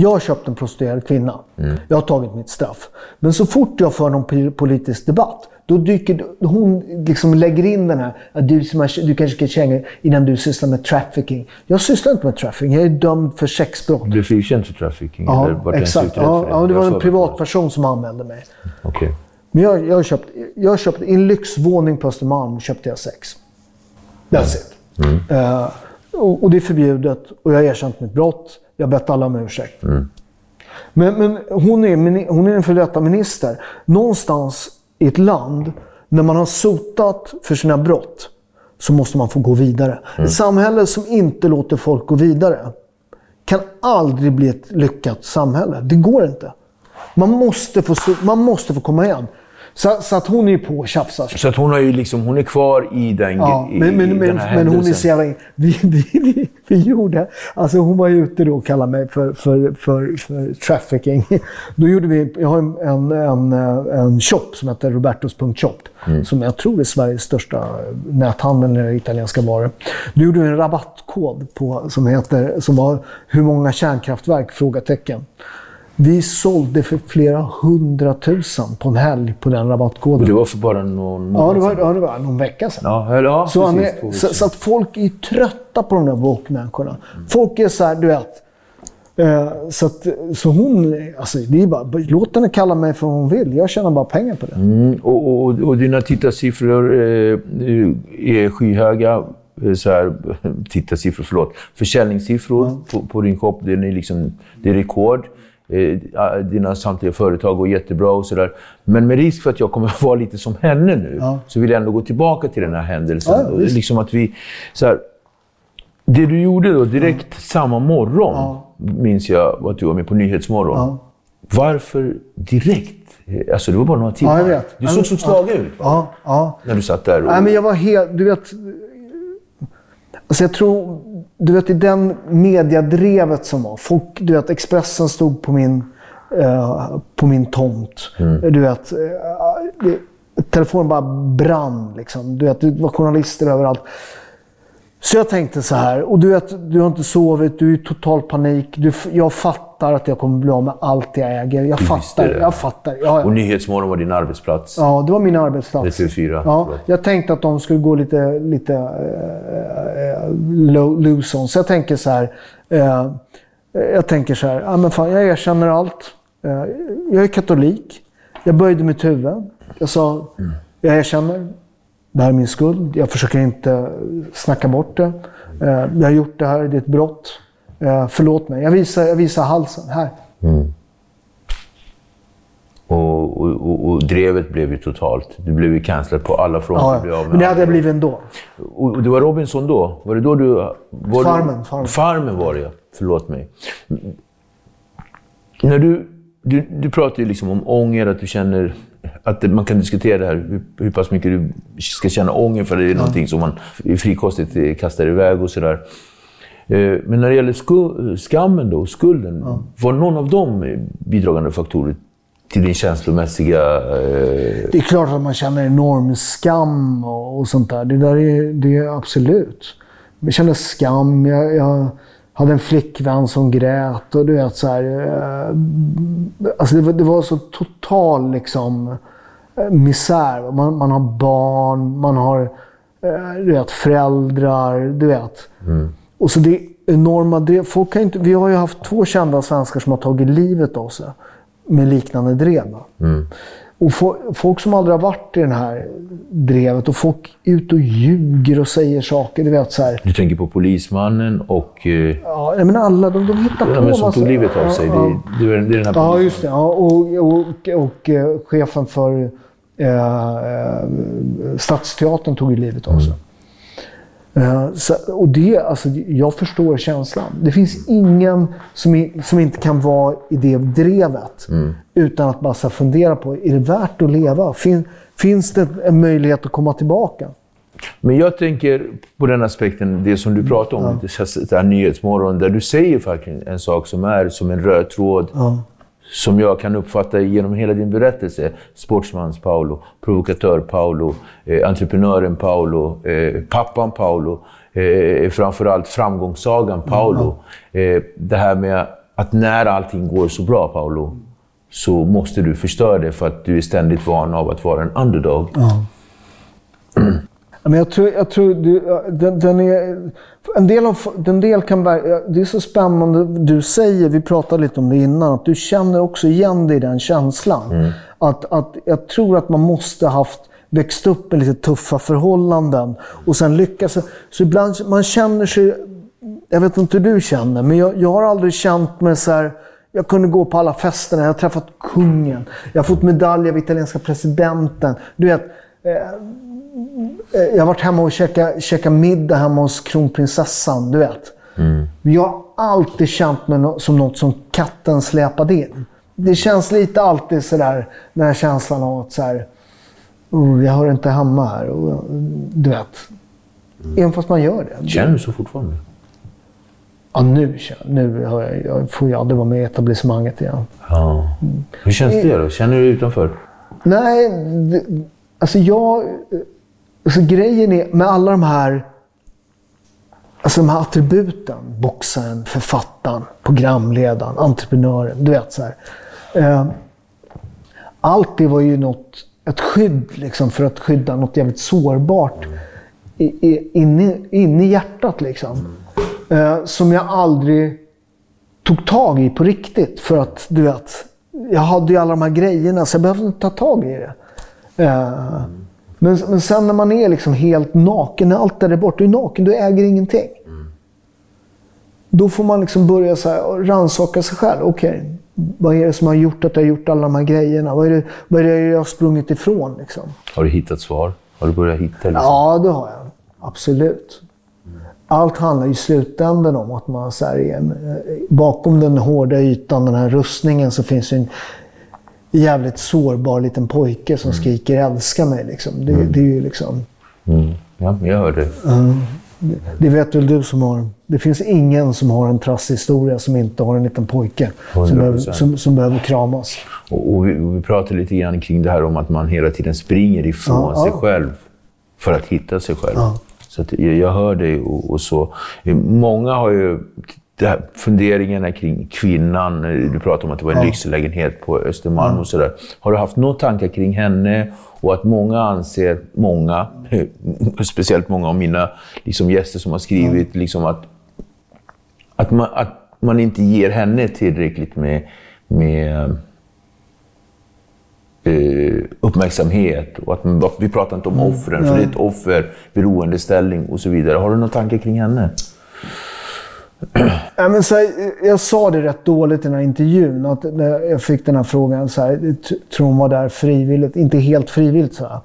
Jag har köpt en prostituerad kvinna. Jag har tagit mitt straff. Men så fort jag för någon politisk debatt, då dyker hon liksom lägger in den här, att du, du kanske ska känna innan du sysslar med trafficking. Jag sysslar inte med trafficking, jag är dömd för sexbrott. Du blev frikänd för trafficking? Ja, exakt. Ja, ja, det var en privatperson som anmälde mig. Okej. Men jag, jag, har köpt, jag har köpt, i en lyxvåning på Östermalm köpte jag sex. That's it. Eh, och, och det är förbjudet och jag har erkänt mitt brott. Jag bett alla om ursäkt. Men, men hon, är, hon är en före detta minister. Någonstans i ett land, när man har sotat för sina brott, så måste man få gå vidare. Ett samhälle som inte låter folk gå vidare kan aldrig bli ett lyckat samhälle. Det går inte. Man måste få, man måste få komma igen. Så, så att hon är ju på och tjafsar. Så att hon, har ju liksom, hon är kvar i den, Ja, i, men, men, i men, den här men hon är så jävla... Vi, vi, vi, vi gjorde... Alltså hon var ju ute då och kallade mig för, för, för, för trafficking. Då gjorde vi... Jag har en, en, en, en shop som heter Robertos.shop. Mm. Som jag tror är Sveriges största näthandel när det italienska varor. Då gjorde vi en rabattkod på, som, heter, som var Hur många kärnkraftverk? Frågetecken. Vi sålde för flera hundratusen på en helg på den rabattkoden. Och det var för bara någon Ja, det var, sedan. ja, det var någon vecka sedan. Ja, ja Så, är, så, så att folk är trötta på de där woke-människorna. Folk är så här, du vet. Eh, så, att, så hon, alltså det är bara, låt henne kalla mig för vad hon vill. Jag tjänar bara pengar på det. Mm, och, och, och dina tittarsiffror eh, är skyhöga. eh, Så här, tittarsiffror, förlåt. Försäljningssiffror på, på din shop, det är, liksom, det är rekord. Eh, dina samtliga företag går jättebra och sådär. Men med risk för att jag kommer att vara lite som henne nu, så vill jag ändå gå tillbaka till den här händelsen. Ja, Och liksom att vi, så här, det du gjorde då, direkt samma morgon, minns jag att du var med på Nyhetsmorgon. Varför direkt? Alltså det var bara några timmar. Ja, jag vet. Du såg så slagen ut Ja, ja. när du satt där. Och... Nej, men jag var helt, du vet. Alltså jag tror, du vet i den mediadrevet som var. Folk, du vet Expressen stod på min, eh, på min tomt. Du vet, eh, det, telefonen bara brann liksom. Du vet, det var journalister överallt. Så jag tänkte så här, och du vet, du har inte sovit, du är i total panik. Du, jag fattar att jag kommer bli av med allt jag äger. Jag Du fattar, jag fattar. Ja, och Nyhetsmorgon var din arbetsplats. Ja, det var min arbetsplats. Det är TV4, Ja, jag tänkte att de skulle gå lite, lite uh, loose on. Så jag tänker så här. eh, jag tänker så här. Ja, men fan, jag erkänner allt. Eh, jag är katolik. Jag böjde mitt huvud. Jag sa, jag erkänner. Det här är min skuld. Jag försöker inte snacka bort det. Eh, jag har gjort det här. Det är ett brott. Eh, förlåt mig. Jag visar, jag visar halsen. Här. Och, och, och, och drevet blev ju totalt. Du blev ju cancellad på alla fronter. Ja, men det hade jag blivit ändå. Och, och det var Robinson då? Var det då du... Var Farmen, Du, Farmen. Farmen var det, ja. Förlåt mig. När du, du, du pratar ju liksom om ånger, att du känner... Att man kan diskutera det här, hur, hur pass mycket du ska känna ånger för det är någonting som man frikostigt kastar iväg och sådär. Eh, Men när det gäller skammen då, skulden, var någon av dem bidragande faktorer till din känslomässiga... Eh, Det är klart att man känner enorm skam och, och sånt där. Det där är, det är absolut. Jag känner skam. Jag, jag hade en flickvän som grät och du vet så här. Eh, alltså det, var, det var så total liksom eh, misär. Man, man har barn, man har eh, du vet, föräldrar, du vet. Och så det är enorma drev. Folk kan inte, vi har ju haft två kända svenskar som har tagit livet av sig med liknande drev. va? Och fo- folk som aldrig har varit i det här drevet och folk är ute och ljuger och säger saker. Du vet så här. du tänker på polismannen och... Eh, Ja, men alla de, de hittar på Ja, men som tog livet av sig. Ja, Det, det, är- den här Ja, polisen. just det. Ja, och, och, och, eh, chefen för eh, eh, Stadsteatern tog ju livet av sig. Eh, så, och det, alltså, jag förstår känslan. Det finns ingen som, i, som inte kan vara i det drevet utan att bara här fundera på, är det värt att leva? Fin, finns det en möjlighet att komma tillbaka? Men jag tänker på den aspekten, det som du pratar om, ja. det här Nyhetsmorgon, där du säger faktiskt en sak som är som en röd tråd. Som jag kan uppfatta genom hela din berättelse. Sportsmans Paolo, provokatör Paolo, eh, entreprenören Paolo, eh, pappan Paolo, eh, framförallt framgångssagan Paolo. Eh, det här med att när allting går så bra Paolo, så måste du förstöra det för att du är ständigt van av att vara en underdog. Men jag tror, jag tror du, den, den är... En del, av, en del kan vara... Det är så spännande du säger, vi pratade lite om det innan, att du känner också igen dig i den känslan. Att, att jag tror att man måste ha haft växt upp med lite tuffa förhållanden och sen lyckas. Så ibland man känner sig... Jag vet inte hur du känner, men jag, jag har aldrig känt mig så här... Jag kunde gå på alla festerna, jag har träffat kungen, jag har fått medalj av italienska presidenten. Du vet, eh, jag har varit hemma och käkat, käkat middag hemma hos kronprinsessan, du vet. Jag har alltid känt mig som något som katten släpade in. Det känns lite alltid sådär, den här känslan av att så här, oh, jag hör inte hemma här. Och, du vet. Även fast man gör det. Känner du så fortfarande? Ja, nu, nu jag, jag får ju aldrig vara med i etablissemanget igen. Ja. Hur känns det då? Känner du dig utanför? Nej, det, alltså jag... Alltså grejen är med alla de här... Alltså de här attributen. Boxaren, författaren, programledaren, entreprenören. Du vet så här. Eh, allt det var ju något, ett skydd liksom, för att skydda något jävligt sårbart i, i, inne, inne i hjärtat. Liksom. Eh, som jag aldrig tog tag i på riktigt. För att, du vet, jag hade ju alla de här grejerna så jag behövde inte ta tag i det. Eh, men, men sen när man är liksom helt naken, när allt är där borta, du är naken, du äger ingenting. Då får man liksom börja så här, rannsaka sig själv. Okej, vad är det som har gjort att jag har gjort alla de här grejerna? Vad är det, vad är det jag har sprungit ifrån? Liksom? Har du hittat svar? Har du börjat hitta? Liksom? Ja, det har jag. Absolut. Allt handlar i slutändan om att man så här, är en, bakom den hårda ytan, den här rustningen, så finns en jävligt sårbar liten pojke som skriker älska mig. Liksom. Det, det är ju liksom... Mm. Ja, jag hör det. Det vet väl du som har... Det finns ingen som har en trasslig historia som inte har en liten pojke som 100%. behöver, som, som behöver kramas. Och, och, vi, och vi pratar lite grann kring det här om att man hela tiden springer ifrån Ja, sig ja. själv för att hitta sig själv. Ja. Så jag, jag hör dig och, och så. Många har ju här funderingarna kring kvinnan. Du pratar om att det var en Ja. lyxlägenhet på Östermalm och sådär. Har du haft några tankar kring henne? Och att många anser, många, speciellt många av mina liksom, gäster som har skrivit, liksom att att man, att man inte ger henne tillräckligt med, med eh, uppmärksamhet. Och att man, vi pratar inte om offren, för det är ett offer, beroendeställning och så vidare. Har du några tankar kring henne? Ja, men så här, jag sa det rätt dåligt i den här intervjun. Att när jag fick den här frågan, så här, tror hon var där frivilligt? Inte helt frivilligt, så här.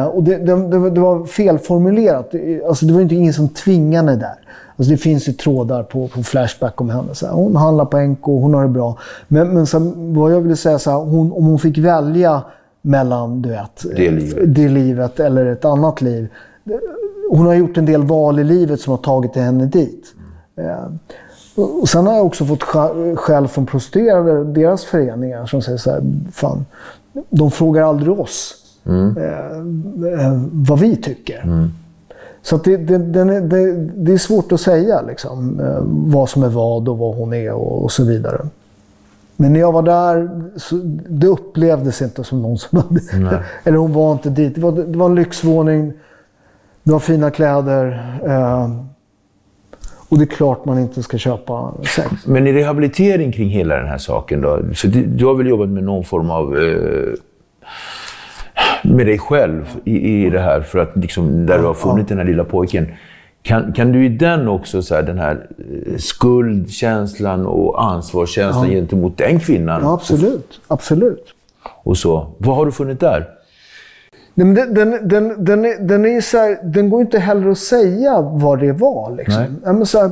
Eh, och det, det, det, var- felformulerat. Alltså, det var inte ingen som tvingade där. Alltså, det finns ju trådar på, på Flashback om henne. Så här, hon handlar på NK, hon har det bra. Men, men så vad jag ville säga, så hon, om hon fick välja mellan du vet, Det livet. det livet eller ett annat liv. Hon har gjort en del val i livet som har tagit henne dit. Eh, Och sen har jag också fått skä- skäll från prostituerade, deras föreningar, som säger så här, fan, de frågar aldrig oss eh, eh, vad vi tycker. Så att det, det, det, det är svårt att säga liksom, eh, vad som är vad och vad hon är och, och så vidare. Men när jag var där, så, det upplevdes inte som någon som hade... Eller hon var inte dit. Det var, var en lyxvåning, det var fina kläder. Eh, och det är klart man inte ska köpa sex. Men i rehabilitering kring hela den här saken då? För du, du har väl jobbat med någon form av... Eh, med dig själv i, i det här, för att liksom, där du har funnit den här lilla pojken. Kan, kan du i den också, så här, den här eh, skuldkänslan och ansvarskänslan gentemot den kvinnan? Ja, absolut. Absolut. Och så. Vad har du funnit där? Den, den, den, den, är, den, är så här, den går inte heller att säga vad det var. Liksom. Nej. Men så här,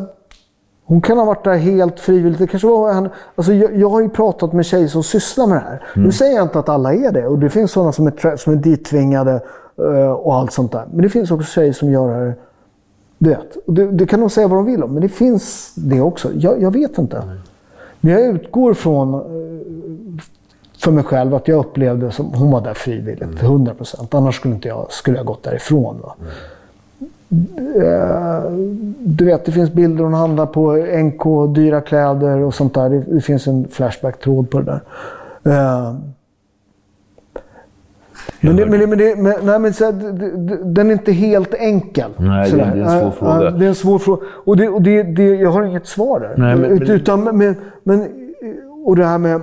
hon kan ha varit där helt frivilligt. Det kanske var han, alltså jag, jag har ju pratat med tjejer som sysslar med det här. Nu säger jag inte att alla är det. Och det finns sådana som är, som är dittvingade eh, och allt sånt där. Men det finns också tjejer som gör det här. Du vet. Och det, det kan de säga vad de vill om, men det finns det också. Jag, jag vet inte. Men jag utgår från eh, för mig själv att jag upplevde som hon var där frivilligt, 100 procent. Annars skulle inte jag skulle jag gått därifrån. Va? Eh, Du vet, det finns bilder hon handlar på NK, dyra kläder och sånt där. Det, finns en Flashback-tråd på det där. Eh, Men, det, men, det, men, det, men, nej, men så den är inte helt enkel. Nej, det- det är en svår Ja, fråga. Det är en svår fråga. Och, det, och det, jag har inget svar där. Nej, men- Ut- men- Utan, men, men, och det här med eh,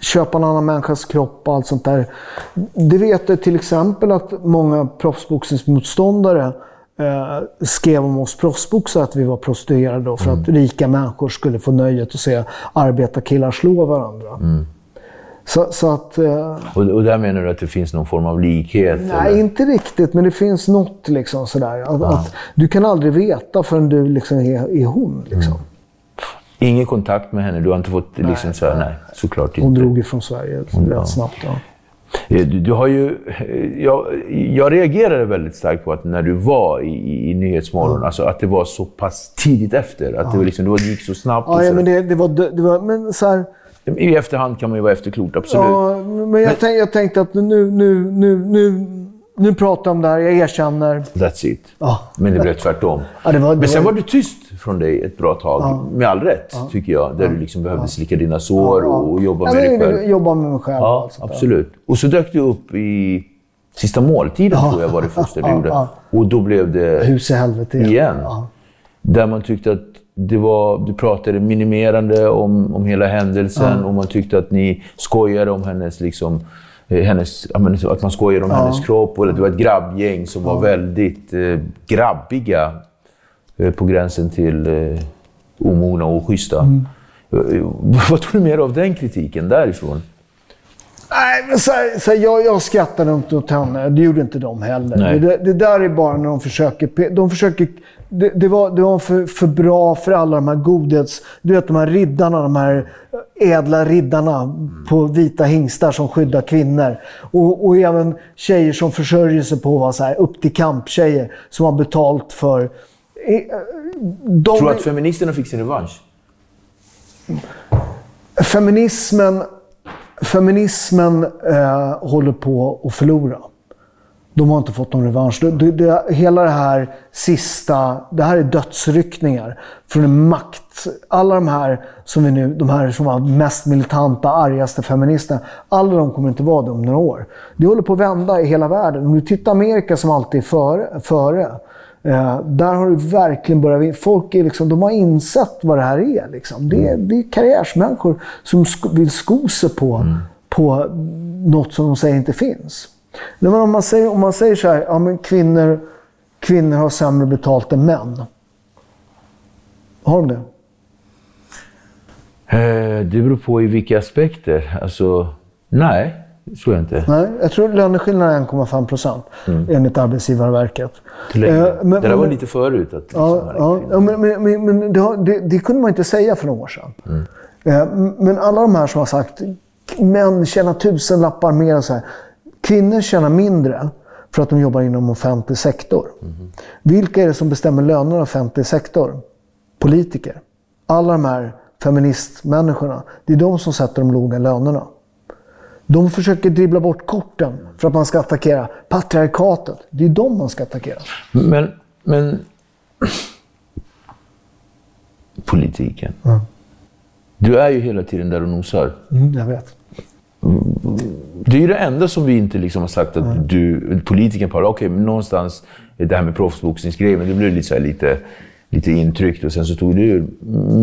köpa en annan människas kropp och allt sånt där. Det vet jag till exempel att många proffsboxningsmotståndare eh, skrev om oss proffsboxare att vi var prostituerade då, för Mm. att rika människor skulle få nöjet att se arbetarkillar slå varandra. Mm. Så, så att... Eh, Och, och där menar du att det finns någon form av likhet? Nej, eller? inte riktigt. Men det finns något liksom sådär. Att, att du kan aldrig veta förrän du liksom är, är hon. Liksom. Mm. Ingen kontakt med henne? Du har inte fått liksom så här, nej, såklart inte. Hon drog ifrån Sverige rätt ja. snabbt. Ja. Eh, Du, du har ju, eh, jag, jag reagerade väldigt starkt på att när du var i, i, Nyhetsmorgon, alltså att det var så pass tidigt efter. Att det, var liksom, det var- det gick så snabbt. Ja, ja, men det, det var... Det var men så här, I efterhand kan man ju vara efterklok, absolut. ja, men jag, tänk, jag tänkte att nu, nu, nu, nu, nu pratar jag om det här. Jag erkänner. That's it. Ja. Men det blev tvärtom. Ja, det var- det men sen var- var du tyst från dig ett bra tag. Med all rätt, tycker jag. Där du liksom behövde slicka dina sår och jobba Ja, med dig själv. Jobba med mig själv. och Ja, allt sånt där. absolut. Och så dök du upp i Sista måltiden, tror jag var det första du Ja, gjorde. ja. Och då blev det Hus i helvete igen. Ja. Där man tyckte att det var, du pratade minimerande om, om hela händelsen och man tyckte att ni skojade om hennes, liksom, hennes ja, men, att man skojade om hennes kropp. Att det var ett grabbgäng som var väldigt eh, grabbiga. Eh, på gränsen till eh, omogna och oschyssta. Mm. Eh, Vad tog du med dig av den kritiken därifrån? Nej, men så här, så här, jag, jag skrattade inte åt henne. Det gjorde inte de heller. Det, det där är bara när de försöker... De försöker det, det var, det var för, för bra för alla de här godhets... Du vet de här riddarna, de här ädla riddarna på vita hingstar som skyddar kvinnor. Och, och även tjejer som försörjer sig på att vara så här, upp till kamp-tjejer som har betalt för... eh, De, Tror du att feministerna fick sin revansch? feminismen, feminismen eh, håller på att förlora. De har inte fått någon revansch. Det, det, det, hela det här sista, det här är dödsryckningar från en makt. Alla de här som vi nu, de här som var mest militanta, argaste feministerna, alla de kommer inte vara det om några år. Det håller på att vända i hela världen. Om du tittar Amerika som alltid är före, före där har det verkligen börjat... Folk är liksom, de har insett vad det här är. Liksom. Det, är det är karriärsmänniskor som sko, vill sko sig på, på något som de säger inte finns. Men om, man säger, om man säger så här, ja, men kvinnor, kvinnor har sämre betalt än män. Har de det? Eh, det beror på i vilka aspekter. Alltså, nej, tror jag inte. Nej, jag tror löneskillnaden är 1,5 procent enligt Arbetsgivarverket. Eh, men- det där var lite förut. Att, liksom, Ja, ja, ja, men, men, men, det, har, det, det kunde man inte säga för några år sedan. Eh, Men alla de här som har sagt män tjänar tusen lappar mer och så här. Kvinnor tjänar mindre för att de jobbar inom offentlig sektor. Vilka är det som bestämmer lönerna i offentlig sektor? Politiker. Alla de här feministmänniskorna. Det är de som sätter de låga lönerna. De försöker dribbla bort korten för att man ska attackera patriarkatet. Det är de man ska attackera. Men, men... Politiken. Du är ju hela tiden där och nosar. Mm, jag vet. Det är ju det enda som vi inte liksom har sagt att du, politiken på, okej, men någonstans, det här med proffsboxningsgrejen, men det blev lite, så här, lite, lite intryckt och sen så tog du.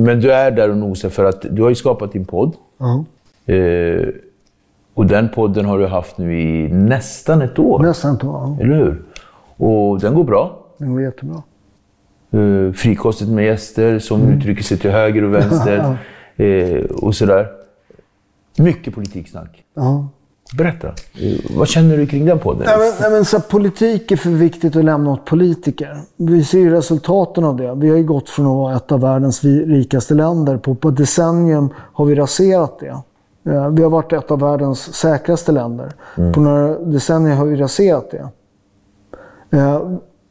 Men du är där och nosar för att du har ju skapat din podd. Ja. Eh, och den podden har du haft nu i nästan ett år. Nästan inte. Ja. Eller hur? Och den går bra. Det går jättebra. Uh, frikostigt med gäster som uttrycker sig till höger och vänster. eh, och sådär. Mycket politiksnack. Ja. Berätta. Eh, vad känner du kring den podden? Nej, men, nej, men, så politik är för viktigt att lämna åt politiker. Vi ser ju resultaten av det. Vi har ju gått från att vara ett av världens rikaste länder. På, på ett decennium har vi raserat det. Eh, Vi har varit ett av världens säkraste länder. På några decennier har vi raserat det. Eh,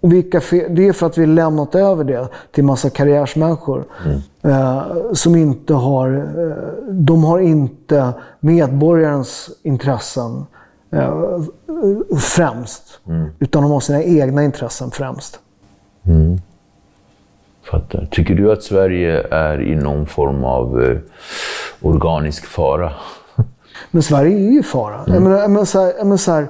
Och vilka det är för att vi har lämnat över det till massa karriärsmänniskor. Eh, som inte har, de har inte medborgarens intressen eh, främst. Utan de har sina egna intressen främst. Fattar. Tycker du att Sverige är i någon form av eh, organisk fara? Men Sverige är ju fara. Jag menar, jag menar, så här, jag menar, så här,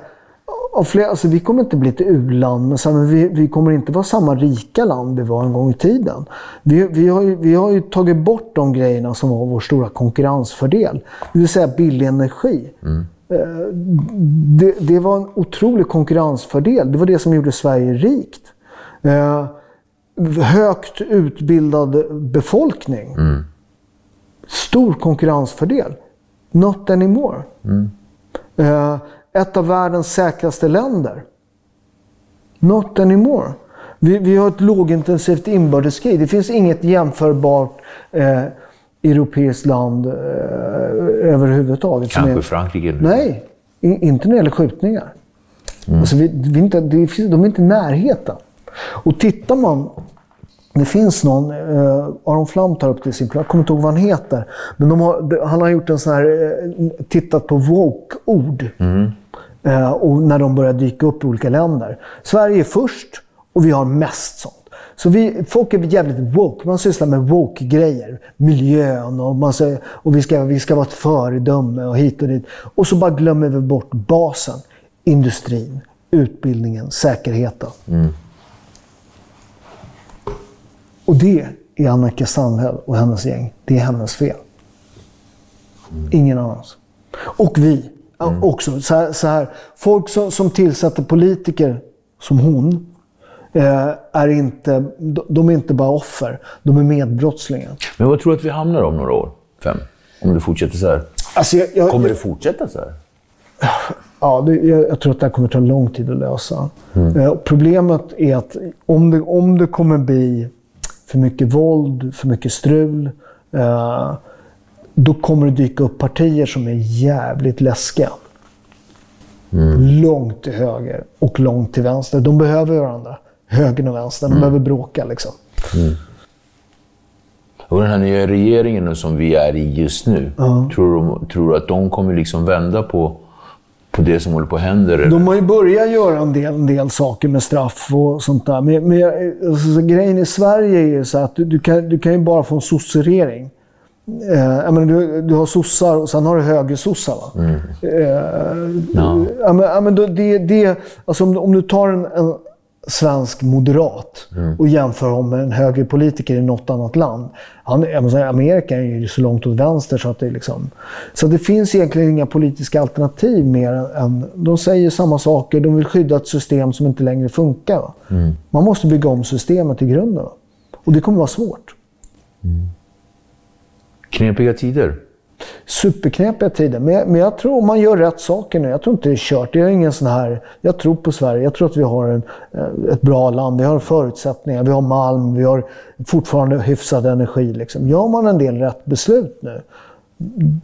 av flera, alltså, vi kommer inte bli ett u-land, men, så här, men vi, vi kommer inte vara samma rika land vi var en gång i tiden. Vi, vi, har ju, vi har ju tagit bort de grejerna som var vår stora konkurrensfördel. Det vill säga billig energi. Eh, Det, det var en otrolig konkurrensfördel. Det var det som gjorde Sverige rikt. Högt utbildad befolkning. Stor konkurrensfördel. Not anymore. Eh, ett av världens säkraste länder. Not anymore. Vi, vi har ett lågintensivt inbördeskrig. Det finns inget jämförbart eh, europeiskt land eh, överhuvudtaget. Kanske är- Frankrike. Nej, i- inte när det gäller skjutningar. Alltså vi, vi inte, det finns, de är inte i närheten. Och tittar man, det finns någon, eh, Aron Flam tar upp sin plan, jag kommer inte ihåg vad han heter. Men har, han har gjort en sån här, eh, tittat på woke-ord. Eh, och när de börjar dyka upp i olika länder. Sverige är först och vi har mest sånt. Så vi, folk är jävligt woke. Man sysslar med woke-grejer. Miljön och, man och vi, ska, vi ska vara ett föredöme och hit och dit. Och så bara glömmer vi bort basen. Industrin, utbildningen, säkerheten. Och det är Annika Strandhäll och hennes gäng. Det är hennes fel. Ingen annans. Och vi ja, också. Så här, så här, folk som, som tillsätter politiker som hon eh, är inte, de, är inte bara offer. De är medbrottslingar. Men vad tror du att vi hamnar om några år? Fem? Om det fortsätter så här. Alltså jag, jag, Kommer det fortsätta så här? Ja, det, jag, jag tror att det här kommer ta lång tid att lösa. Eh, problemet är att om det, om det kommer bli för mycket våld, för mycket strul, eh, då kommer det dyka upp partier som är jävligt läskiga. Långt till höger och långt till vänster. De behöver varandra. Högern och vänstern. De behöver bråka liksom. Och den här nya regeringen som vi är i just nu, tror, du, tror du att de kommer liksom vända på, på det som håller på att hända? eller? De har ju börjat göra en del, en del saker med straff och sånt där. Men, men alltså, så grejen i Sverige är ju så att du, du, kan, du kan ju bara få en sosseregering. Eh, menar, du, du har sossar och sen har du högersossar. Va? Eh, Ja. ja, men, ja, men då- det, det, alltså om, du- om du tar en, en svensk moderat och jämför honom med en högerpolitiker i något annat land. Han, säga, Amerika är ju så långt åt vänster så att det är liksom... Så det finns egentligen inga politiska alternativ mer än... de säger samma saker, de vill skydda ett system som inte längre funkar. Va? Man måste bygga om systemet i grunden. Och det kommer vara svårt. Knepiga tider. Superknepiga tider. Men, jag- men jag tror om man gör rätt saker nu. Jag tror inte det är kört. Jag är ingen sån här... Jag tror på Sverige. Jag tror att vi har en, eh, ett bra land. Vi har förutsättningar. Vi har malm. Vi har fortfarande hyfsad energi. Liksom. Gör man en del rätt beslut nu,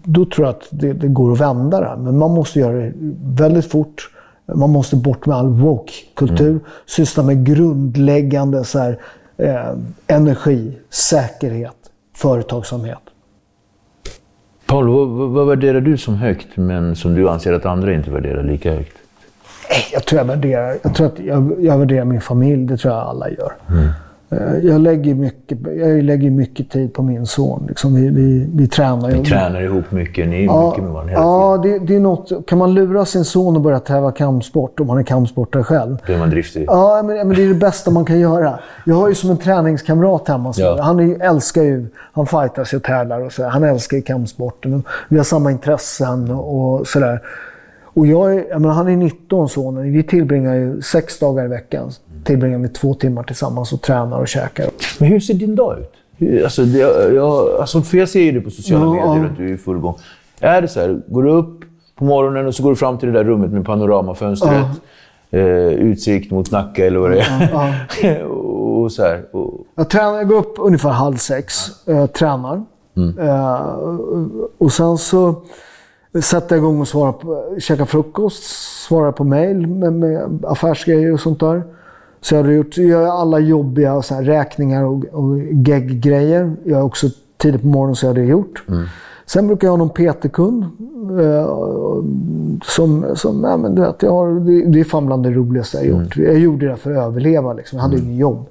då tror jag att det, det går att vända det här. Men man måste göra det väldigt fort. Man måste bort med all woke-kultur. Syssla med grundläggande så här, eh, energi, säkerhet, företagsamhet. Paul, vad, vad, värderar du som högt, men som du anser att andra inte värderar lika högt? Nej, Jag tror jag värderar, jag tror att jag, jag värderar min familj. Det tror jag alla gör. Eh, Jag lägger mycket, jag lägger mycket tid på min son. Liksom vi, vi, vi tränar. Ni tränar ihop mycket, ni är Ja, mycket med varandra hela ja tiden. det, det är något. Kan man lura sin son att börja tävla kampsport om han är kampsportare själv? Då är man driftig. Ja, men, men det är det bästa man kan göra. Jag har ju som en träningskamrat hemma. Ja. Han är, älskar ju, han fightas och tävlar och så. Han älskar ju kampsporten. Vi har samma intressen och, och sådär. Och jag är, jag menar, han är 19 sonen. Vi tillbringar ju sex dagar i veckan. Tillbringar vi två timmar tillsammans och tränar och käkar. Men hur ser din dag ut? Hur- Alltså, det, jag, alltså, för jag ser ju det på sociala Ja, medier ja. att du är i full gång. Är det så här, går du upp på morgonen och så går du fram till det där rummet med panoramafönstret, eh, utsikt mot Nacka eller vad det är. och så här, och, Jag, tränar, jag går upp ungefär halv sex, eh, tränar. Eh, och sen så sätter jag igång och svarar på, käkar frukost, svarar på mail med, med affärsgrejer och sånt där. Så jag, hade gjort, jag alla jobbiga så här, räkningar och, och gig-grejer. Jag är också tidigt på morgonen så jag hade gjort. Sen brukar jag ha någon PT-kund. Eh, som, som ja, men du vet, jag har, det, det är fan bland det roligaste jag har gjort. Jag gjorde det för att överleva. Liksom. Jag hade ingen jobb.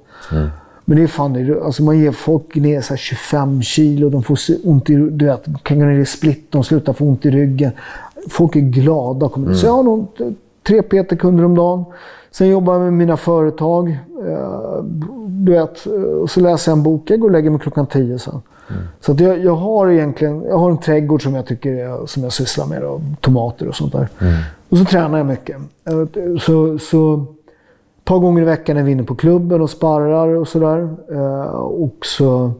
Men det är fan, det alltså man ger folk ner så här 25 kilo, de får ont i, du vet, kan gå ner i split, de slutar få ont i ryggen. folk är glada. Mm. Så jag har nog tre PT-kunder om dagen. Sen jobbar jag med mina företag. Eh, du vet, och så läser jag en bok. Jag går och lägger mig klockan tio sen. Mm. Så att jag, jag har egentligen jag har en trädgård som jag tycker är, som jag sysslar med. Då, tomater och sånt där. Mm. Och så tränar jag mycket. Eh, så, så par gånger i veckan är vi inne på klubben och sparrar och sådär. Eh, och så,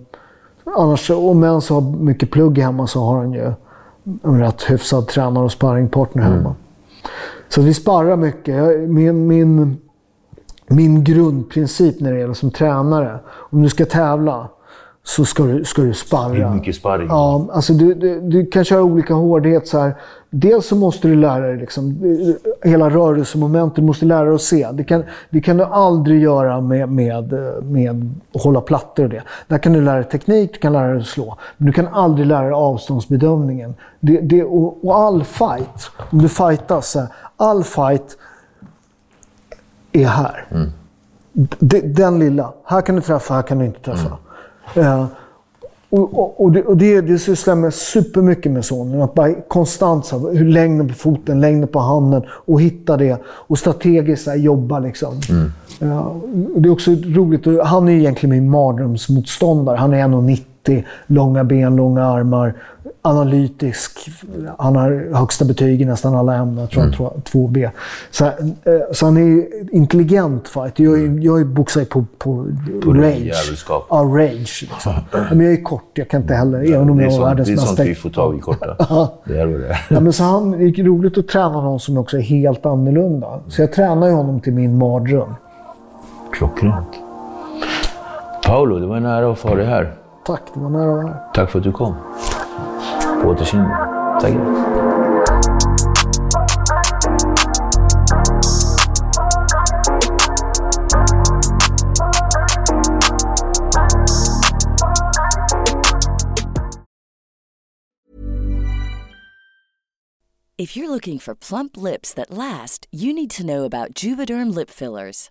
annars, om en så har mycket plugg hemma så har han ju en rätt hyfsad tränare och sparringpartner hemma. Mm. Så vi sparrar mycket. Min, min, min grundprincip när det gäller som tränare, om du ska tävla, så ska du, ska du sparra. Hur mycket sparring? Ja, alltså du, du, du, kan köra olika hårdhet. Så här. Dels så måste du lära dig liksom, hela rörelsemomentet. Du måste lära dig att se. Det kan, det kan du aldrig göra med, med, med att hålla plattor och det. Där kan du lära dig teknik, du kan lära dig att slå. Men du kan aldrig lära dig avståndsbedömningen. Det, det, och, och all fight, om du fightas, all fight är här. Mm. Den lilla. Här kan du träffa, här kan du inte träffa. Mm. Uh, och, och, det, och det, det sysslar jag med supermycket med sonen. Att bara konstant så hur längden på foten, längden på handen och hitta det. Och strategiskt här, jobba liksom. Mm. Uh, det är också roligt. Han är egentligen min mardrömsmotståndare. Han är 1,90, långa ben, långa armar analytisk. Han har högsta betyg i nästan alla ämnen. Jag tror mm. han 2B. Så, eh, så han är intelligent fight. Jag, jag boxar ju på, på, på rage. Ja, rage. Liksom. men jag är kort. Jag kan inte heller, ja, även om jag är världens mest... Det är sånt vi får tag i korta. det är det. ja, men så han, det är roligt att träna någon som också är helt annorlunda. Så jag tränar ju honom till min mardröm. Klockrent. Paolo, det var en ära att få ha dig här. Tack, det var en ära att vara här. Tack för att du kom. På återseende. Tackar. If you're looking for plump lips that last, you need to know about Juvederm lip fillers.